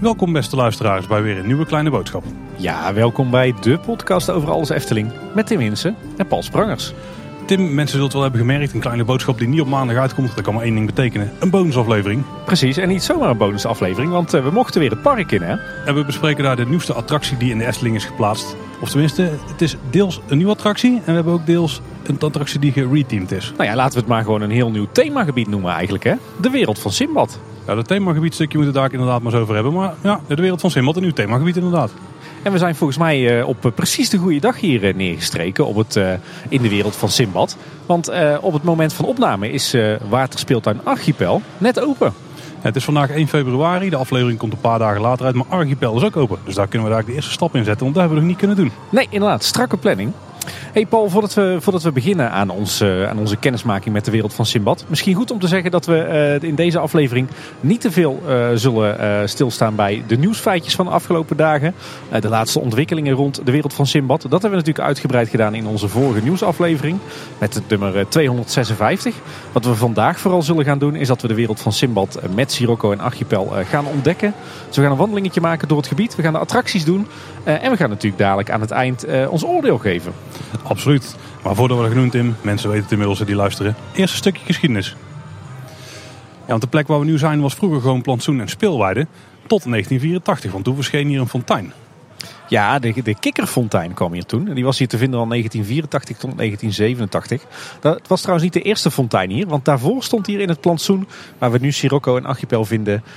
Welkom beste luisteraars bij weer een nieuwe kleine boodschap. Ja, welkom bij de podcast over alles Efteling met Tim Hinsen en Paul Sprangers. Tim, mensen zullen het wel hebben gemerkt, een kleine boodschap die niet op maandag uitkomt, dat kan maar één ding betekenen. Een bonusaflevering. Precies, en niet zomaar een bonusaflevering, want uh, we mochten weer het park in hè. En we bespreken daar de nieuwste attractie die in de Efteling is geplaatst. Of tenminste, het is deels een nieuwe attractie en we hebben ook deels een attractie die gereteamd is. Nou ja, laten we het maar gewoon een heel nieuw themagebied noemen eigenlijk hè. De wereld van Simbad. Ja, dat themagebiedstukje moeten we daar inderdaad maar eens over hebben. Maar ja, de wereld van Simbad, een nieuw themagebied inderdaad. En we zijn volgens mij uh, op precies de goede dag hier uh, neergestreken op het, in de wereld van Simbad. Want op het moment van opname is Waterspeeltuin Archipel net open. Het is vandaag 1 februari, de aflevering komt een paar dagen later uit, maar Archipel is ook open. Dus daar kunnen we daar de eerste stap in zetten, want dat hebben we nog niet kunnen doen. Nee, inderdaad, strakke planning. Hey Paul, voordat we, voordat we beginnen aan, ons, aan onze kennismaking met de wereld van Simbad. Misschien goed om te zeggen dat we uh, in deze aflevering niet te veel uh, zullen stilstaan bij de nieuwsfeitjes van de afgelopen dagen. de laatste ontwikkelingen rond de wereld van Simbad. Dat hebben we natuurlijk uitgebreid gedaan in onze vorige nieuwsaflevering. Met het nummer 256. Wat we vandaag vooral zullen gaan doen is dat we de wereld van Simbad met Sirocco en Archipel gaan ontdekken. Dus we gaan een wandelingetje maken door het gebied. We gaan de attracties doen. en we gaan natuurlijk dadelijk aan het eind ons oordeel geven. Absoluut. Maar voordat we dat genoemd Tim, mensen weten het inmiddels die luisteren. Eerst een stukje geschiedenis. Ja, want de plek waar we nu zijn was vroeger gewoon plantsoen en speelweide. Tot 1984, want toen verscheen hier een fontein. Ja, de, de kikkerfontein kwam hier toen. Die was hier te vinden van 1984 tot 1987. Dat was trouwens niet de eerste fontein hier. Want daarvoor stond hier in het plantsoen, waar we nu Sirocco en Archipel vinden, uh,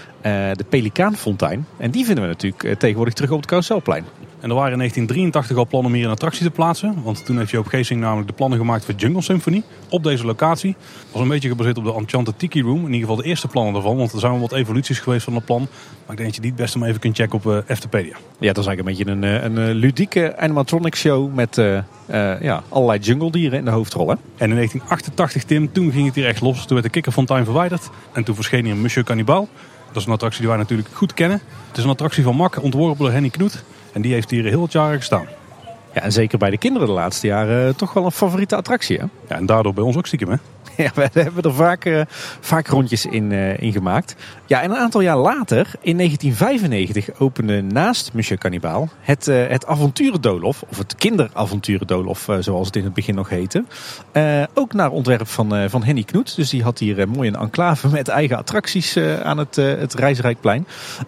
de Pelikaanfontein. En die vinden we natuurlijk uh, tegenwoordig terug op het Carouselplein. En er waren in 1983 al plannen om hier een attractie te plaatsen. Want toen heeft Joop Geesing namelijk de plannen gemaakt voor Jungle Symphony. Op deze locatie. Was een beetje gebaseerd op de Enchanted Tiki Room. In ieder geval de eerste plannen daarvan. Want er zijn wel wat evoluties geweest van het plan. Maar ik denk dat je die het beste maar even kunt checken op uh, Eftepedia. Ja, dat is eigenlijk een beetje een, een, een ludieke animatronic show met uh, uh, ja, allerlei jungle dieren in de hoofdrol. Hè? En in 1988, Tim, toen ging het hier echt los. Toen werd de kikkerfontein verwijderd. En toen verscheen hier Monsieur Cannibal. Dat is een attractie die wij natuurlijk goed kennen. Het is een attractie van Mak, ontworpen door Henny Knoet. En die heeft hier heel wat jaren gestaan. Ja, en zeker bij de kinderen de laatste jaren toch wel een favoriete attractie. Hè? Ja, en daardoor bij ons ook stiekem, hè? Ja, we hebben er vaak, uh, vaak rondjes in, uh, gemaakt. Ja, en een aantal jaar later, in 1995, opende naast Monsieur Cannibal het, uh, het Avonturendolof, of het Kinderavonturendolof, zoals het in het begin nog heette. ook naar ontwerp van, van Henny Knoet. Dus die had hier mooi een enclave met eigen attracties aan het, het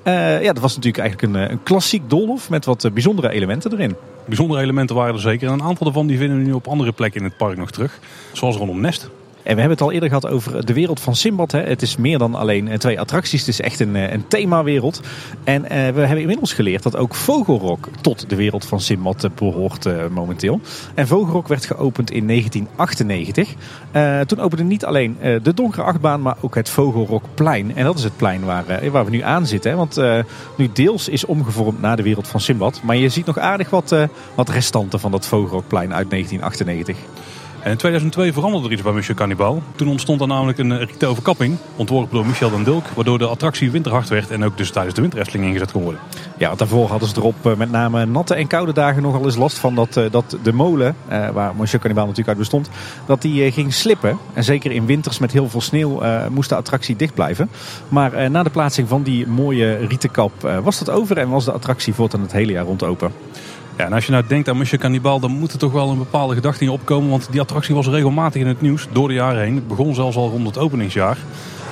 ja, dat was natuurlijk eigenlijk een, een klassiek doolhof met wat bijzondere elementen erin. Bijzondere elementen waren er zeker. En een aantal daarvan die vinden we nu op andere plekken in het park nog terug. Zoals rondom Nest. En we hebben het al eerder gehad over de wereld van Simbad. Hè. Het is meer dan alleen twee attracties. Het is echt een, een themawereld. En uh, we hebben inmiddels geleerd dat ook Vogelrok tot de wereld van Simbad behoort momenteel. En Vogelrok werd geopend in 1998. Uh, toen opende niet alleen de donkere achtbaan, maar ook het Vogelrokplein. En dat is het plein waar, waar we nu aan zitten. Hè. Want nu deels is omgevormd naar de wereld van Simbad. Maar je ziet nog aardig wat, wat restanten van dat Vogelrokplein uit 1998. En in 2002 veranderde er iets bij Monsieur Cannibal. Toen ontstond er namelijk een riete overkapping, ontworpen door Michel den Dulk, waardoor de attractie winterhard werd en ook dus tijdens de winterefteling ingezet kon worden. Ja, want daarvoor hadden ze erop met name natte en koude dagen nogal eens last van dat, dat de molen, waar Monsieur Cannibal natuurlijk uit bestond, dat die ging slippen. En zeker in winters met heel veel sneeuw moest de attractie dicht blijven. Maar na de plaatsing van die mooie rietenkap was dat over en was de attractie voortaan het hele jaar rond open. Ja, en als je nou denkt aan Monsieur Cannibal, dan moet er toch wel een bepaalde gedachte in opkomen. Want die attractie was regelmatig in het nieuws door de jaren heen. Het begon zelfs al rond het openingsjaar.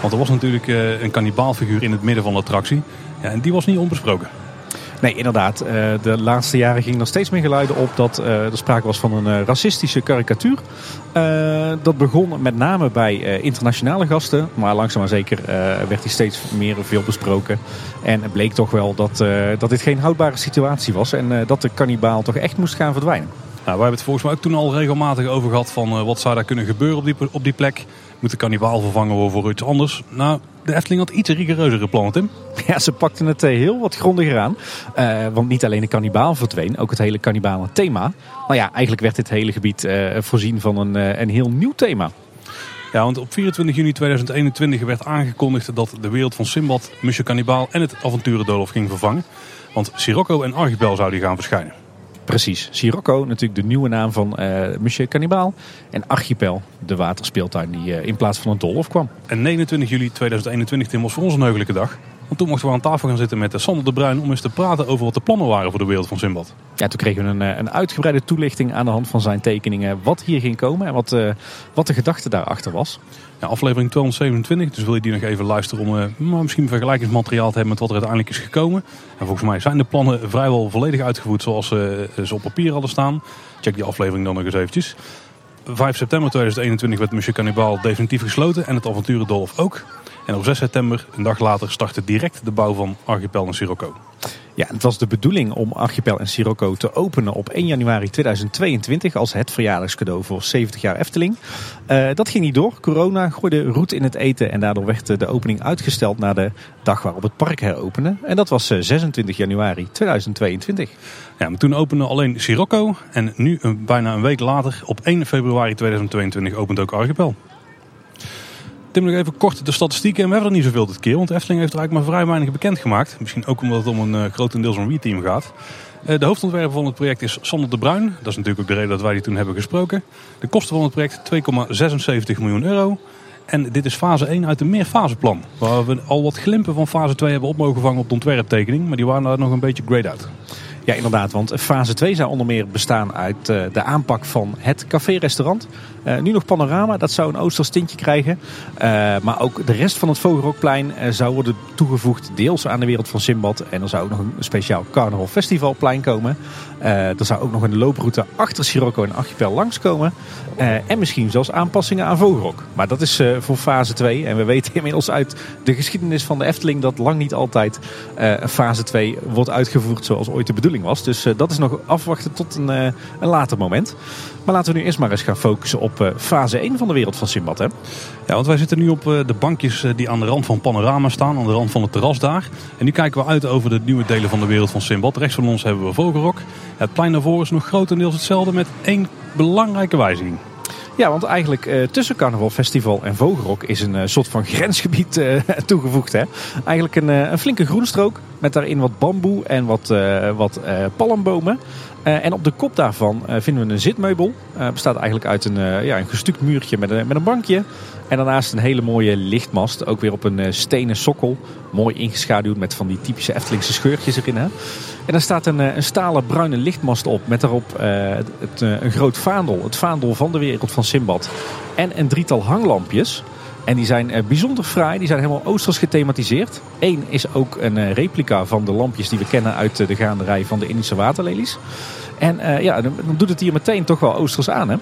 Want er was natuurlijk een kannibaalfiguur in het midden van de attractie. Ja, en die was niet onbesproken. Nee, inderdaad. De laatste jaren gingen er steeds meer geluiden op dat er sprake was van een racistische karikatuur. Dat begon met name bij internationale gasten, maar langzaam maar zeker werd hij steeds meer veel besproken. En het bleek toch wel dat, dat dit geen houdbare situatie was en dat de kannibaal toch echt moest gaan verdwijnen. Nou, we hebben het volgens mij ook toen al regelmatig over gehad van wat zou daar kunnen gebeuren op die, op die plek. Moet de kannibaal vervangen worden voor iets anders? Nou, de Efteling had iets rigoureuzere plannen, Tim. Ja, ze pakten het heel wat grondiger aan. Uh, want niet alleen de kannibaal verdween, ook het hele kannibalen thema. Maar ja, eigenlijk werd dit hele gebied uh, voorzien van een, uh, een heel nieuw thema. Ja, want op 24 juni 2021 werd aangekondigd dat de wereld van Simbad, Monsieur Cannibal en het avonturendolof ging vervangen. Want Sirocco en Archipel zouden gaan verschijnen. Precies. Sirocco, natuurlijk de nieuwe naam van uh, Monsieur Cannibal. En Archipel, de waterspeeltuin die uh, in plaats van een doolhof kwam. En 29 juli 2021, Tim, was voor ons een heugelijke dag. Want toen mochten we aan tafel gaan zitten met Sander de Bruin om eens te praten over wat de plannen waren voor de wereld van Simbad. Ja, toen kregen we een, een uitgebreide toelichting aan de hand van zijn tekeningen wat hier ging komen en wat, uh, wat de gedachte daarachter was. Aflevering 227, dus wil je die nog even luisteren om uh, misschien vergelijkingsmateriaal te hebben met wat er uiteindelijk is gekomen. En volgens mij zijn de plannen vrijwel volledig uitgevoerd zoals uh, ze op papier hadden staan. Check die aflevering dan nog eens eventjes. 5 september 2021 werd Monsieur Cannibal definitief gesloten en het avonturendolf ook. En op 6 september, een dag later, startte direct de bouw van Archipel en Sirocco. Ja, het was de bedoeling om Archipel en Sirocco te openen op 1 januari 2022 als het verjaardagscadeau voor 70 jaar Efteling. Uh, dat ging niet door. Corona gooide roet in het eten en daardoor werd de opening uitgesteld naar de dag waarop het park heropende. En dat was 26 januari 2022. Ja, maar toen opende alleen Sirocco en nu, bijna een week later, op 1 februari 2022 opent ook Archipel. Tim, nog even kort de statistieken. En we hebben er niet zoveel dit keer, want Efteling heeft er eigenlijk maar vrij weinig bekendgemaakt. Misschien ook omdat het om een uh, grotendeels een team gaat. Uh, de hoofdontwerper van het project is Sander de Bruin. Dat is natuurlijk ook de reden dat wij die toen hebben gesproken. De kosten van het project 2,76 miljoen euro. En dit is fase 1 uit een meerfaseplan. Waar we al wat glimpen van fase 2 hebben op mogen vangen op de ontwerptekening. Maar die waren daar nog een beetje grade out. Ja, inderdaad. Want fase 2 zou onder meer bestaan uit uh, de aanpak van het café-restaurant. Uh, nu nog panorama, dat zou een oosters tintje krijgen. Uh, maar ook de rest van het Vogelrokplein zou worden toegevoegd. Deels aan de wereld van Simbad. En er zou ook nog een speciaal carnaval festivalplein komen. er zou ook nog een looproute achter Sirocco en Archipel langskomen. en misschien zelfs aanpassingen aan Vogelrok. Maar dat is voor fase 2. En we weten inmiddels uit de geschiedenis van de Efteling... dat lang niet altijd fase 2 wordt uitgevoerd zoals ooit de bedoeling was. Dus uh, dat is nog afwachten tot een, uh, een later moment. Maar laten we nu eerst maar eens gaan focussen op uh, fase 1 van de wereld van Simbad. Hè? Ja, want wij zitten nu op de bankjes die aan de rand van Panorama staan. Aan de rand van het terras daar. En nu kijken we uit over de nieuwe delen van de wereld van Simbad. Rechts van ons hebben we Vogelrok. Het plein daarvoor is nog grotendeels hetzelfde met één belangrijke wijziging. Ja, want eigenlijk uh, tussen Carnaval Festival en Vogelrok is een uh, soort van grensgebied uh, toegevoegd. Hè? Eigenlijk een, een flinke groenstrook met daarin wat bamboe en wat, wat palmbomen. en op de kop daarvan vinden we een zitmeubel. bestaat eigenlijk uit een, ja, een gestuukt muurtje met een, met een bankje. En daarnaast een hele mooie lichtmast, ook weer op een stenen sokkel. Mooi ingeschaduwd met van die typische Eftelingse scheurtjes erin. Hè? En daar staat een, een stalen bruine lichtmast op met daarop uh, het, uh, een groot vaandel. Het vaandel van de wereld van Simbad. En een drietal hanglampjes. En die zijn bijzonder fraai. Die zijn helemaal oosters gethematiseerd. Eén is ook een replica van de lampjes die we kennen uit de gaanderij van de Indische waterlelies. En ja, dan, dan doet het hier meteen toch wel oosters aan hè.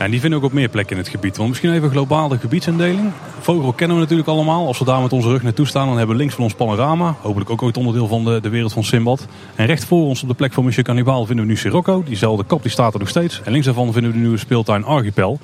En die vinden ook op meer plekken in het gebied. Want misschien even globaal de gebiedsindeling. Vogel kennen we natuurlijk allemaal. Als we daar met onze rug naartoe staan, dan hebben we links van ons panorama. Hopelijk ook ooit onderdeel van de, de wereld van Simbad. En recht voor ons op de plek van Monsieur Cannibal vinden we nu Sirocco. Diezelfde kap die staat er nog steeds. En links daarvan vinden we de nieuwe speeltuin Archipel.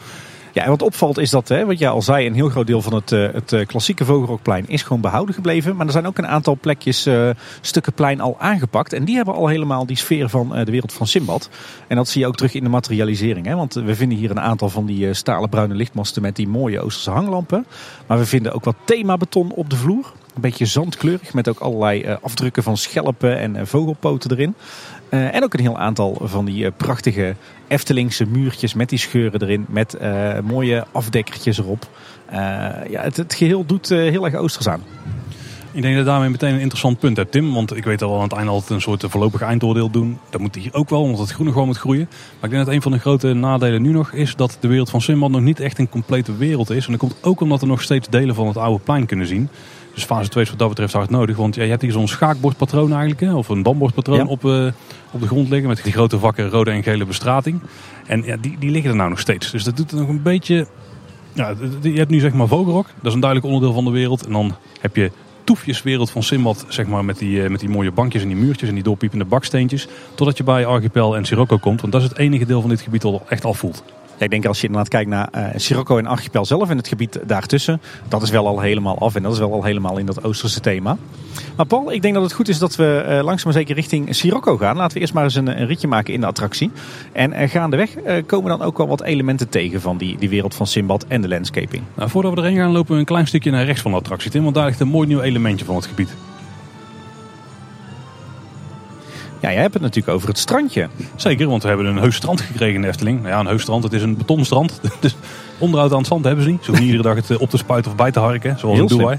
Ja, en wat opvalt is dat, hè, wat jij al zei, een heel groot deel van het, uh, het uh, klassieke Vogelrokplein is gewoon behouden gebleven. Maar er zijn ook een aantal plekjes, uh, stukken plein al aangepakt. En die hebben al helemaal die sfeer van de wereld van Simbad. En dat zie je ook terug in de materialisering. Hè? Want we vinden hier een aantal van die stalen bruine lichtmasten met die mooie Oosterse hanglampen. Maar we vinden ook wat themabeton op de vloer. Een beetje zandkleurig met ook allerlei afdrukken van schelpen en vogelpoten erin. Uh, en ook een heel aantal van die uh, prachtige Eftelingse muurtjes met die scheuren erin. Met uh, mooie afdekkertjes erop. ja, het, het, geheel doet heel erg oosters aan. Ik denk dat je daarmee meteen een interessant punt hebt, Tim. Want ik weet al aan het einde altijd een soort voorlopig eindoordeel doen. Dat moet hier ook wel, omdat het groene gewoon moet groeien. Maar ik denk dat een van de grote nadelen nu nog is dat de wereld van Simbad nog niet echt een complete wereld is. En dat komt ook omdat we nog steeds delen van het oude plein kunnen zien. Dus fase 2 is wat dat betreft hard nodig. Want ja, je hebt hier zo'n schaakbordpatroon eigenlijk. Hè, of een dambordpatroon op, uh, op de grond liggen. Met die grote vakken rode en gele bestrating. En ja, die, die liggen er nou nog steeds. Dus dat doet het nog een beetje... Ja, je hebt nu zeg maar Vogelrok. Dat is een duidelijk onderdeel van de wereld. En dan heb je toefjeswereld van Simbad, zeg maar, met die, met die mooie bankjes en die muurtjes en die doorpiepende baksteentjes. Totdat je bij Archipel en Sirocco komt, want dat is het enige deel van dit gebied dat echt al voelt. Ja, ik denk als je inderdaad kijkt naar uh, Sirocco en Archipel zelf en het gebied daartussen, dat is wel al helemaal af en dat is wel al helemaal in dat Oosterse thema. Maar Paul, ik denk dat het goed is dat we uh, langzaam maar zeker richting Sirocco gaan. Laten we eerst maar eens een, een ritje maken in de attractie. En uh, gaandeweg komen dan ook wel wat elementen tegen van die, die wereld van Simbad en de landscaping. Nou, voordat we erin gaan lopen we een klein stukje naar rechts van de attractie, Tim, want daar ligt een mooi nieuw elementje van het gebied. Ja, jij hebt het natuurlijk over het strandje. Zeker, want we hebben een heus strand gekregen in de Efteling. Nou ja, een heus strand, het is een betonstrand. Dus onderhoud aan het zand hebben ze niet. Ze hoeven niet iedere dag het eh, op te spuiten of bij te harken, zoals Heel in Dubai.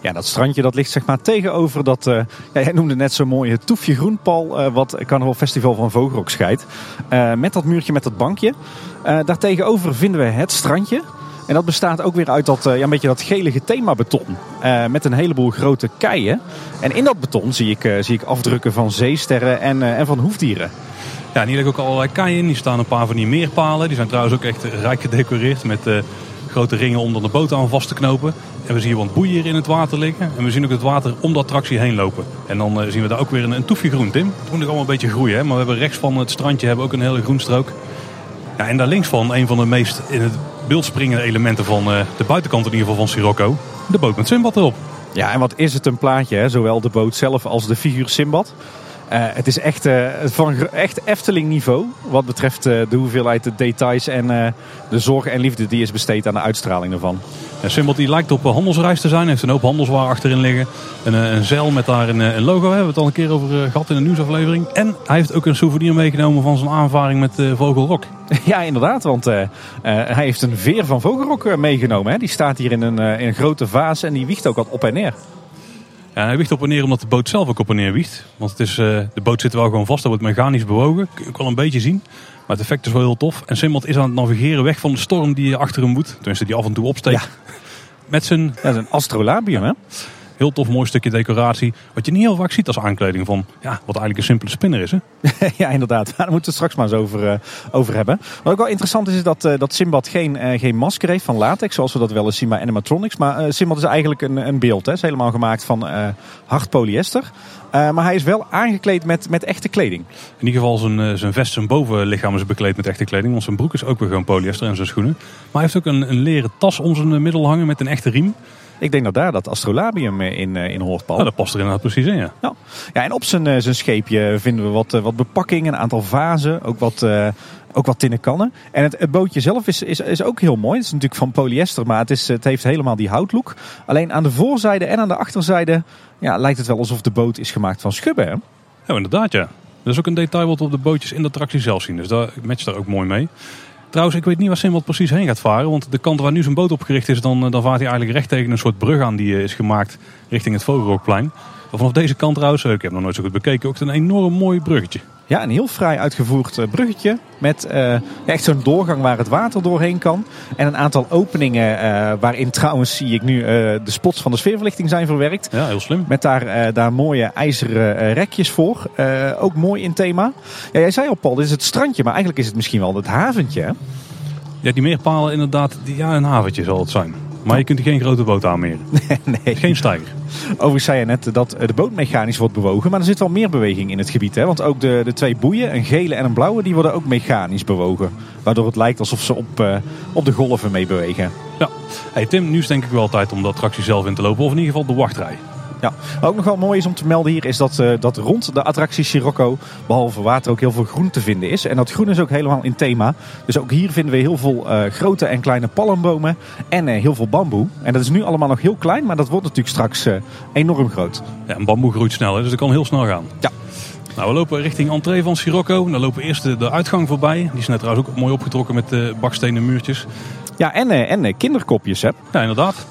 Ja, dat strandje dat ligt zeg maar tegenover dat... eh, ja, jij noemde net zo'n mooie toefje groenpal... eh, wat Carnaval Festival van Vogelrok scheidt. Met dat muurtje met dat bankje. Daartegenover vinden we het strandje. En dat bestaat ook weer uit dat, eh, ja, een beetje dat gelige themabeton. eh met een heleboel grote keien. En in dat beton zie ik, eh, zie ik afdrukken van zeesterren en, en van hoefdieren. Ja, en hier liggen ook allerlei keien. Hier staan een paar van die meerpalen. Die zijn trouwens ook echt rijk gedecoreerd met grote ringen om dan de boot aan vast te knopen. En we zien wat boeien in het water liggen. En we zien ook het water om de attractie heen lopen. En dan zien we daar ook weer een, een toefje groen, Tim. Het moet allemaal een beetje groeien, hè? maar we hebben rechts van het strandje hebben ook een hele groenstrook. Ja, en daar links van een van de meest in het beeld springende elementen van eh, de buitenkant in ieder geval van Sirocco. De boot met zwembad erop. Ja, en wat is het een plaatje, hè? zowel de boot zelf als de figuur Simbad. Eh, het is echt, eh, van echt Efteling niveau wat betreft de hoeveelheid de details en de zorg en liefde die is besteed aan de uitstraling ervan. Een Simbad die lijkt op handelsreis te zijn. Heeft een hoop handelswaar achterin liggen. Een, eh, een zeil met daar een, eh, een logo. Hebben we het al een keer over eh, gehad in een nieuwsaflevering. En hij heeft ook een souvenir meegenomen van zijn aanvaring met eh, Vogelrok. Ja, inderdaad, want hij heeft een veer van Vogelrok meegenomen. Hè? Die staat hier in een, in een grote vaas en die wiegt ook wat op en neer. Ja, hij wiegt op en neer omdat de boot zelf ook op en neer wiegt. Want het is, eh, de boot zit wel gewoon vast. Dat wordt mechanisch bewogen. Kun je ook wel een beetje zien. Maar het effect is wel heel tof. En Simbad is aan het navigeren weg van de storm die achter hem moet. Tenminste, die af en toe opsteekt. Met zijn Ja, een astrolabium, hè? Heel tof mooi stukje decoratie. Wat je niet heel vaak ziet als aankleding van ja, wat eigenlijk een simpele spinner is. Hè? ja, inderdaad. Daar moeten we het straks maar eens over, eh, over hebben. Wat ook wel interessant is, is dat, eh, dat Simbad geen, eh, geen masker heeft van latex, zoals we dat wel eens zien bij animatronics. Maar Simbad is eigenlijk een, een beeld. Hè. Het is helemaal gemaakt van hard polyester. Maar hij is wel aangekleed met, met echte kleding. In ieder geval zijn, zijn vest, zijn bovenlichaam is bekleed met echte kleding. Want zijn broek is ook weer gewoon polyester en zijn schoenen. Maar hij heeft ook een, een leren tas om zijn middel hangen met een echte riem. Ik denk dat daar dat astrolabium eh, in, eh, in hoort, Paul. Nou, dat past er inderdaad precies in, ja. Ja. ja, en op zijn, eh, zijn scheepje vinden we wat, wat bepakking, een aantal vazen, ook wat, ook wat tinnen kannen. En het, het bootje zelf is, is, is ook heel mooi. Het is natuurlijk van polyester, maar het, is, het heeft helemaal die houtlook. Alleen aan de voorzijde en aan de achterzijde ja, lijkt het wel alsof de boot is gemaakt van schubben. Hè? Ja, inderdaad, ja. Dat is ook een detail wat we op de bootjes in de attractie zelf zien. Dus daar matcht daar ook mooi mee. Trouwens, ik weet niet waar Simbad precies heen gaat varen. Want de kant waar nu zijn boot op gericht is, dan, eh, dan vaart hij eigenlijk recht tegen een soort brug aan die eh, is gemaakt richting het Vogelrokplein. Maar vanaf deze kant trouwens, eh, ik heb nog nooit zo goed bekeken, ook een enorm mooi bruggetje. Ja, een heel fraai uitgevoerd eh, bruggetje. Met eh, echt zo'n doorgang waar het water doorheen kan. En een aantal openingen eh, waarin trouwens zie ik nu de spots van de sfeerverlichting zijn verwerkt. Ja, heel slim. Met daar, daar mooie ijzeren rekjes voor. Ook mooi in thema. Ja, jij zei al, Paul, dit is het strandje. Maar eigenlijk is het misschien wel het haventje. Hè? Ja, die meerpalen inderdaad, die, ja, een haventje zal het zijn. Maar je kunt er geen grote boot aanmeren. nee. Geen stijger. Overigens zei je net dat eh, de boot mechanisch wordt bewogen. Maar er zit wel meer beweging in het gebied. Hè? Want ook de, de twee boeien, een gele en een blauwe, die worden ook mechanisch bewogen. Waardoor het lijkt alsof ze op, eh, op de golven mee bewegen. Ja. Hey Tim, nu is denk ik wel tijd om de attractie zelf in te lopen. Of in ieder geval de wachtrij. Ja. Wat ook nog wel mooi is om te melden hier, is dat, eh, dat rond de attractie Sirocco, behalve water, ook heel veel groen te vinden is. En dat groen is ook helemaal in thema. Dus ook hier vinden we heel veel eh, grote en kleine palmbomen en eh, heel veel bamboe. En dat is nu allemaal nog heel klein, maar dat wordt natuurlijk straks enorm groot. Ja, een bamboe groeit snel, hè, dus dat kan heel snel gaan. Ja. Nou, we lopen richting entree van Sirocco. Dan lopen we eerst de, de uitgang voorbij. Die is net trouwens ook mooi opgetrokken met de bakstenen muurtjes. Ja, en, en kinderkopjes, hè. Ja, inderdaad.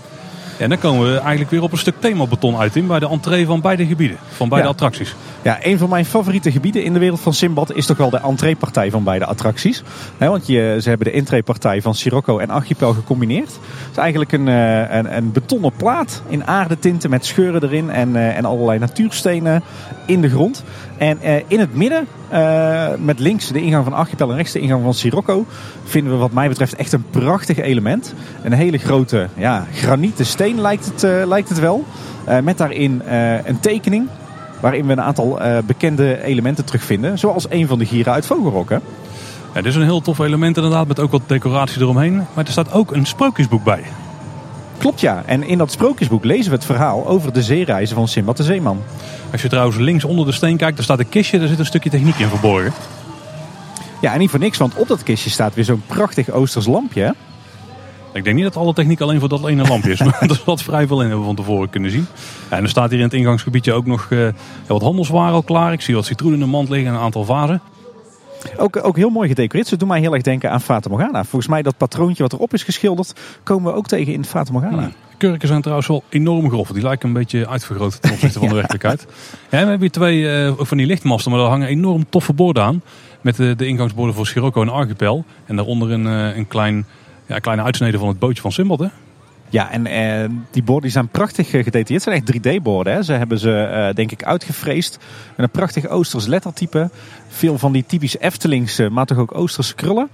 En dan komen we eigenlijk weer op een stuk themabeton uit in bij de entree van beide gebieden. Van beide Ja. attracties. Ja, een van mijn favoriete gebieden in de wereld van Simbad is toch wel de entreepartij van beide attracties. Want je, ze hebben de entreepartij van Sirocco en Archipel gecombineerd. Het is eigenlijk een, eh, een, een betonnen plaat in aardetinten met scheuren erin en, eh, en allerlei natuurstenen in de grond. En eh, in het midden, eh, met links de ingang van Archipel en rechts de ingang van Sirocco, vinden we wat mij betreft echt een prachtig element. Een hele grote ja, granieten steen lijkt het, eh, lijkt het wel. Met daarin een tekening waarin we een aantal bekende elementen terugvinden. Zoals een van de gieren uit Vogelrok. Hè? Ja, dit is een heel tof element inderdaad, met ook wat decoratie eromheen. Maar er staat ook een sprookjesboek bij. Klopt ja. En in dat sprookjesboek lezen we het verhaal over de zeereizen van Simbad de Zeeman. Als je trouwens links onder de steen kijkt, daar staat een kistje. Daar zit een stukje techniek in verborgen. Ja, en niet voor niks, want op dat kistje staat weer zo'n prachtig Oosters lampje. hè? Ik denk niet dat alle techniek alleen voor dat ene lampje is. Maar er zat vrij veel in, hebben we van tevoren kunnen zien. Ja, en er staat hier in het ingangsgebiedje ook nog uh, wat handelswaren al klaar. Ik zie wat citroen in de mand liggen en een aantal vazen. Ook, ook heel mooi gedecoreerd. Ze doen mij heel erg denken aan Fata Morgana. Volgens mij dat patroontje wat erop is geschilderd, komen we ook tegen in Fata Morgana. Kurken zijn trouwens wel enorm grof. Die lijken een beetje uitvergroot ten opzichte van de werkelijkheid. Ja, we hebben hier twee uh, van die lichtmasten, maar daar hangen enorm toffe borden aan. Met de, de ingangsborden voor Scirocco en Archipel. En daaronder een, uh, een klein, ja, kleine uitsnede van het bootje van Simbad. Hè? Ja, en eh, die borden die zijn prachtig gedetailleerd. Het zijn echt 3D-borden. Ze hebben ze, eh, denk ik, uitgefreesd. Met een prachtig Oosters lettertype. Veel van die typisch Eftelingse, maar toch ook Oosterse krullen.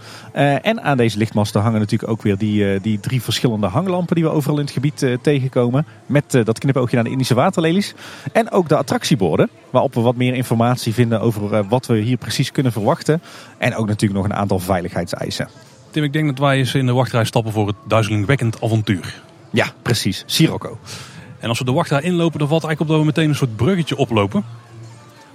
En aan deze lichtmasten hangen natuurlijk ook weer die, die drie verschillende hanglampen die we overal in het gebied tegenkomen. Met dat knipoogje naar de Indische waterlelies. En ook de attractieborden, waarop we wat meer informatie vinden over wat we hier precies kunnen verwachten. En ook natuurlijk nog een aantal veiligheidseisen. Tim, ik denk dat wij eens in de wachtrij stappen voor het duizelingwekkend avontuur. Ja, precies. Sirocco. En als we de wachtrij inlopen, dan valt eigenlijk op dat we meteen een soort bruggetje oplopen.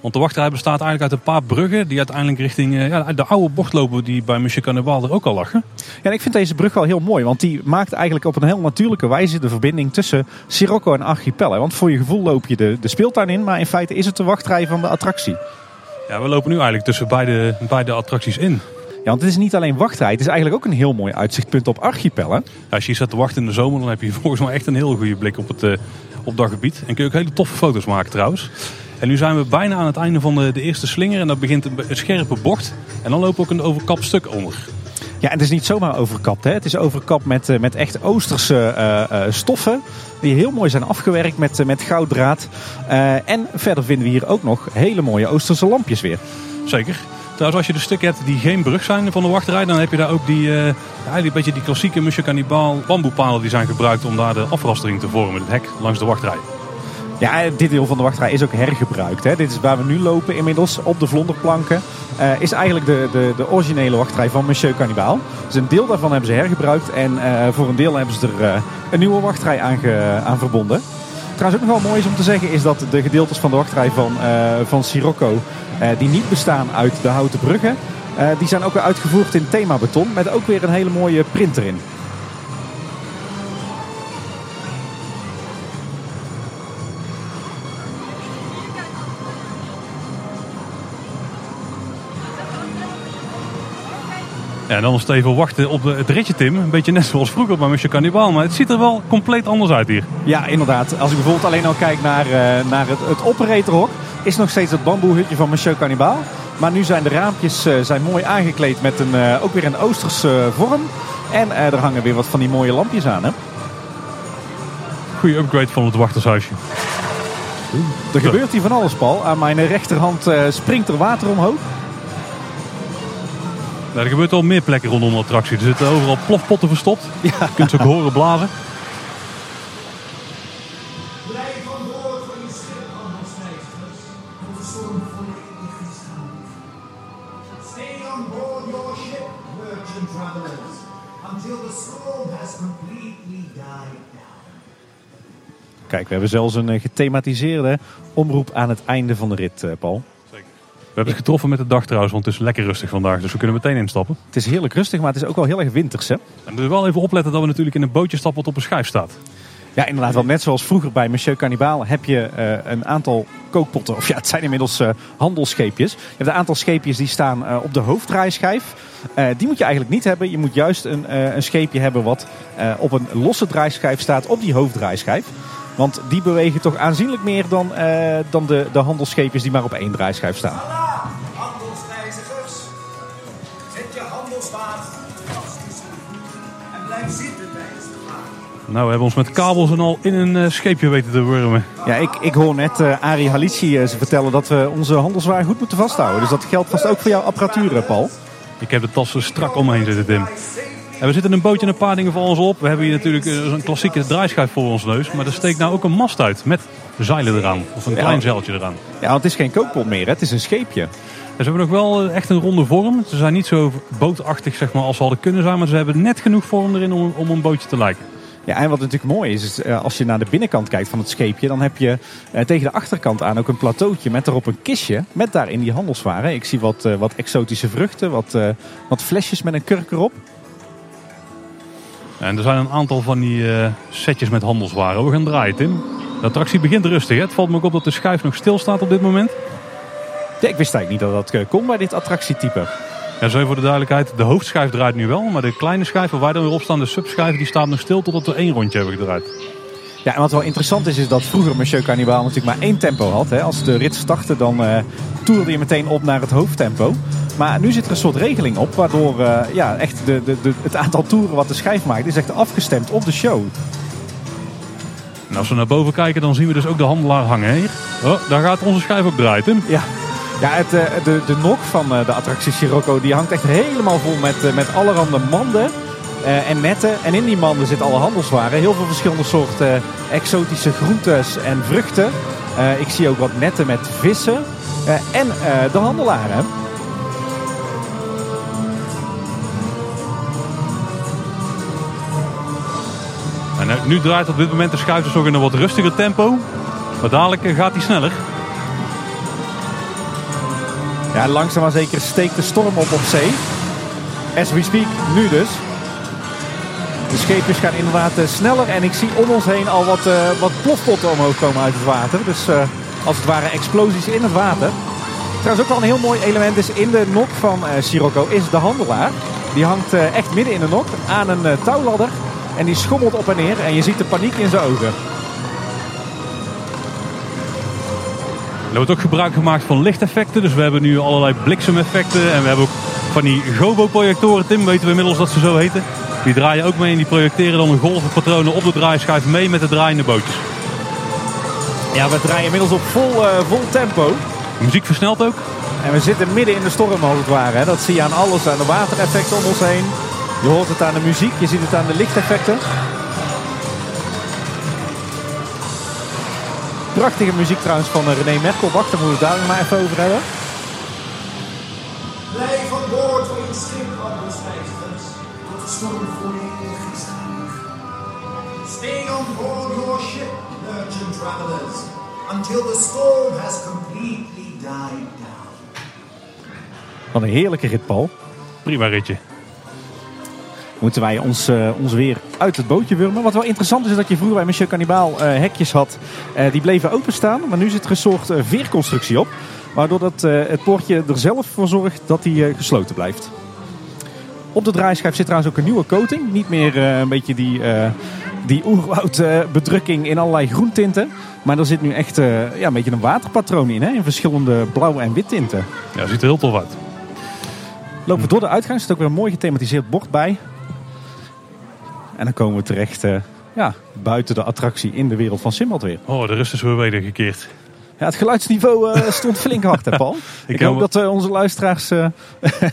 Want de wachtrij bestaat eigenlijk uit een paar bruggen die uiteindelijk richting eh, ja, de oude bocht lopen die bij Monsieur Carnaval er ook al lachen. Ja, en ik vind deze brug wel heel mooi, want die maakt eigenlijk op een heel natuurlijke wijze de verbinding tussen Sirocco en Archipel. Want voor je gevoel loop je de, de speeltuin in, maar in feite is het de wachtrij van de attractie. Ja, we lopen nu eigenlijk tussen beide, beide attracties in. Ja, want het is niet alleen wachtrij. Het is eigenlijk ook een heel mooi uitzichtpunt op archipellen. Als je staat te wachten in de zomer, dan heb je volgens mij echt een heel goede blik op het uh, op dat gebied. En kun je ook hele toffe foto's maken trouwens. En nu zijn we bijna aan het einde van de, de eerste slinger. En dat begint een, een scherpe bocht. En dan lopen we ook een overkap stuk onder. Ja, en het is niet zomaar overkapt. Hè. Het is overkapt met, eh, met echt Oosterse uh, stoffen. Die heel mooi zijn afgewerkt met, met gouddraad. En verder vinden we hier ook nog hele mooie Oosterse lampjes weer. Zeker. Trouwens, als je de stukken hebt die geen brug zijn van de wachtrij, dan heb je daar ook die, uh, die, beetje die klassieke Monsieur Cannibal bamboepalen die zijn gebruikt om daar de afrastering te vormen, het hek langs de wachtrij. Ja, dit deel van de wachtrij is ook hergebruikt. Hè. Dit is waar we nu lopen inmiddels op de vlonderplanken. Uh, is eigenlijk de, de, de originele wachtrij van Monsieur Cannibal. Dus een deel daarvan hebben ze hergebruikt. En uh, voor een deel hebben ze er een nieuwe wachtrij aan, aan verbonden. Trouwens ook nog wel mooi is om te zeggen is dat de gedeeltes van de wachtrij van, van Sirocco uh, die niet bestaan uit de houten bruggen. Uh, die zijn ook weer uitgevoerd in themabeton met ook weer een hele mooie print erin. Ja, en dan nog even wachten op het ritje, Tim. Een beetje net zoals vroeger bij Monsieur Cannibal. Maar het ziet er wel compleet anders uit hier. Ja, inderdaad. Als ik bijvoorbeeld alleen al kijk naar, uh, naar het, het operatorhok is nog steeds het bamboehutje van Monsieur Cannibal. Maar nu zijn de raampjes uh, zijn mooi aangekleed met een, uh, ook weer een Oosterse vorm. En er hangen weer wat van die mooie lampjes aan. Hè? Goeie upgrade van het wachtershuisje. Er gebeurt hier van alles, Paul. Aan mijn rechterhand springt er water omhoog. Nou, er gebeurt wel meer plekken rondom de attractie. Er zitten overal plofpotten verstopt. Ja. Je kunt ze ook horen blazen. Kijk, we hebben zelfs een gethematiseerde omroep aan het einde van de rit, Paul. We hebben het getroffen met de dag trouwens, want het is lekker rustig vandaag. Dus we kunnen meteen instappen. Het is heerlijk rustig, maar het is ook wel heel erg winters. Hè? En dus wel even opletten dat we natuurlijk in een bootje stappen wat op een schijf staat. Ja, inderdaad. Want net zoals vroeger bij Monsieur Cannibal heb je uh, een aantal kookpotten. Of ja, het zijn inmiddels uh, handelsscheepjes. Je hebt een aantal scheepjes die staan uh, op de hoofddraaischijf. die moet je eigenlijk niet hebben. Je moet juist een, een scheepje hebben wat op een losse draaischijf staat op die hoofddraaischijf. Want die bewegen toch aanzienlijk meer dan, uh, dan de, de handelsscheepjes die maar op één draaischijf staan. handelsreizigers. Zet je handelswagen en blijf zitten tijdens de vaart. Nou, we hebben ons met kabels en al in een uh, scheepje weten te wurmen. Ja, ik, ik hoor net uh, Arie Halici ze vertellen dat we onze handelswagen goed moeten vasthouden. Dus dat geldt vast ook voor jouw apparatuur, Paul. Ik heb de tassen strak omheen zitten, Tim. En we zitten een bootje en een paar dingen voor ons op. We hebben hier natuurlijk een klassieke draaischijf voor ons neus. Maar er steekt nou ook een mast uit met zeilen eraan. Of een klein zeiltje eraan. Ja, want het is geen kookpot meer. Hè? Het is een scheepje. En ze hebben nog wel echt een ronde vorm. Ze zijn niet zo bootachtig zeg maar, als ze hadden kunnen zijn. Maar ze hebben net genoeg vorm erin om, om een bootje te lijken. Ja, en wat natuurlijk mooi is, is als je naar de binnenkant kijkt van het scheepje, dan heb je eh, tegen de achterkant aan ook een plateautje met erop een kistje met daarin die handelswaren. Ik zie wat, wat exotische vruchten, wat, wat flesjes met een kurk erop. En er zijn een aantal van die eh, setjes met handelswaren. We gaan draaien, Tim. De attractie begint rustig. Hè? Het valt me ook op dat de schuif nog stil staat op dit moment. Ja, ik wist eigenlijk niet dat dat eh, kon bij dit attractietype. Ja, zo voor de duidelijkheid. De hoofdschijf draait nu wel. Maar de kleine schijf waar wij dan weer op staan, de subschijf, die staat nog stil totdat we één rondje hebben gedraaid. Ja, en wat wel interessant is, is dat vroeger Monsieur Cannibal natuurlijk maar één tempo had. Hè. Als de rit startte, dan eh toerde je meteen op naar het hoofdtempo. Maar nu zit er een soort regeling op, waardoor eh, ja, echt de, de, de, het aantal toeren wat de schijf maakt, is echt afgestemd op de show. En als we naar boven kijken, dan zien we dus ook de handelaar hangen. Hier. Oh, daar gaat onze schijf ook draaien, Tim. Ja, ja het, eh, de, de nok van de attractie Sirocco die hangt echt helemaal vol met, met allerhande manden eh, en netten. En in die manden zitten alle handelswaren. Heel veel verschillende soorten exotische groentes en vruchten. Eh, ik zie ook wat netten met vissen. Eh, en de handelaren. En nu draait op dit moment de schuif dus nog in een wat rustiger tempo. Maar dadelijk gaat hij sneller. Ja, langzaam maar zeker steekt de storm op op zee. As we speak, nu dus. De scheepjes gaan inderdaad eh, sneller en ik zie om ons heen al wat, eh, wat plofpotten omhoog komen uit het water. Dus eh, als het ware explosies in het water. Trouwens ook wel een heel mooi element is in de nok van eh Sirocco is de handelaar. Die hangt echt midden in de nok aan een touwladder. En die schommelt op en neer en je ziet de paniek in zijn ogen. Er wordt ook gebruik gemaakt van lichteffecten. Dus we hebben nu allerlei bliksemeffecten. En we hebben ook van die gobo-projectoren. Tim, weten we inmiddels dat ze zo heten. Die draaien ook mee en die projecteren dan hun golvenpatronen op de draaischijf mee met de draaiende bootjes. Ja, we draaien inmiddels op vol, eh, vol tempo. De muziek versnelt ook. En we zitten midden in de storm als het ware. Hè. Dat zie je aan alles, aan de watereffecten om ons heen. Je hoort het aan de muziek, je ziet het aan de lichteffecten. Prachtige muziek trouwens van eh, René Merkel. Wacht, daar moeten we het daar maar even over hebben. Storm volledig is gehaald. Stay on board your ship, merchant travelers, until the storm has completely died down. Wat een heerlijke rit, Paul. Prima ritje. Moeten wij ons, eh, ons weer uit het bootje wurmen. Wat wel interessant is, is dat je vroeger bij Monsieur Cannibal eh, hekjes had. eh, die bleven openstaan. Maar nu zit er een soort veerconstructie op. Waardoor dat, eh, het poortje er zelf voor zorgt dat hij eh, gesloten blijft. Op de draaischijf zit trouwens ook een nieuwe coating. Niet meer eh, een beetje die, eh die oerwoud eh, bedrukking in allerlei groentinten. Maar er zit nu echt ja, een beetje een waterpatroon in. Hè? In verschillende blauw- en wit tinten. Ja, ziet er heel tof uit. Lopen we door de uitgang, er zit ook weer een mooi gethematiseerd bord bij. En dan komen we terecht ja, buiten de attractie in de wereld van Simbad weer. Oh, de rust is weer wedergekeerd. Ja, het geluidsniveau eh, stond flink hard, hè Paul? Ik, hoop dat eh, onze luisteraars eh,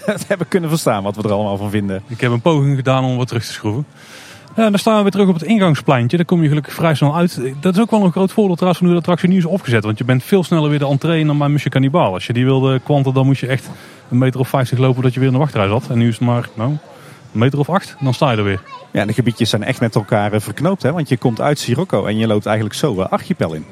het hebben kunnen verstaan wat we er allemaal van vinden. Ik heb een poging gedaan om wat terug te schroeven. Ja, dan staan we weer terug op het ingangspleintje. Daar kom je gelukkig vrij snel uit. Dat is ook wel een groot voordeel trouwens van hoe de attractie nu is opgezet. Want je bent veel sneller weer de entree dan bij Monsieur Cannibal. Als je die wilde kwanten, dan moest je echt een meter of 50 lopen dat je weer in de wachtrij zat. En nu is het maar nou, een meter of acht, dan sta je er weer. Ja, de gebiedjes zijn echt met elkaar eh, verknoopt, hè? want je komt uit Sirocco en je loopt eigenlijk zo eh, Archipel in.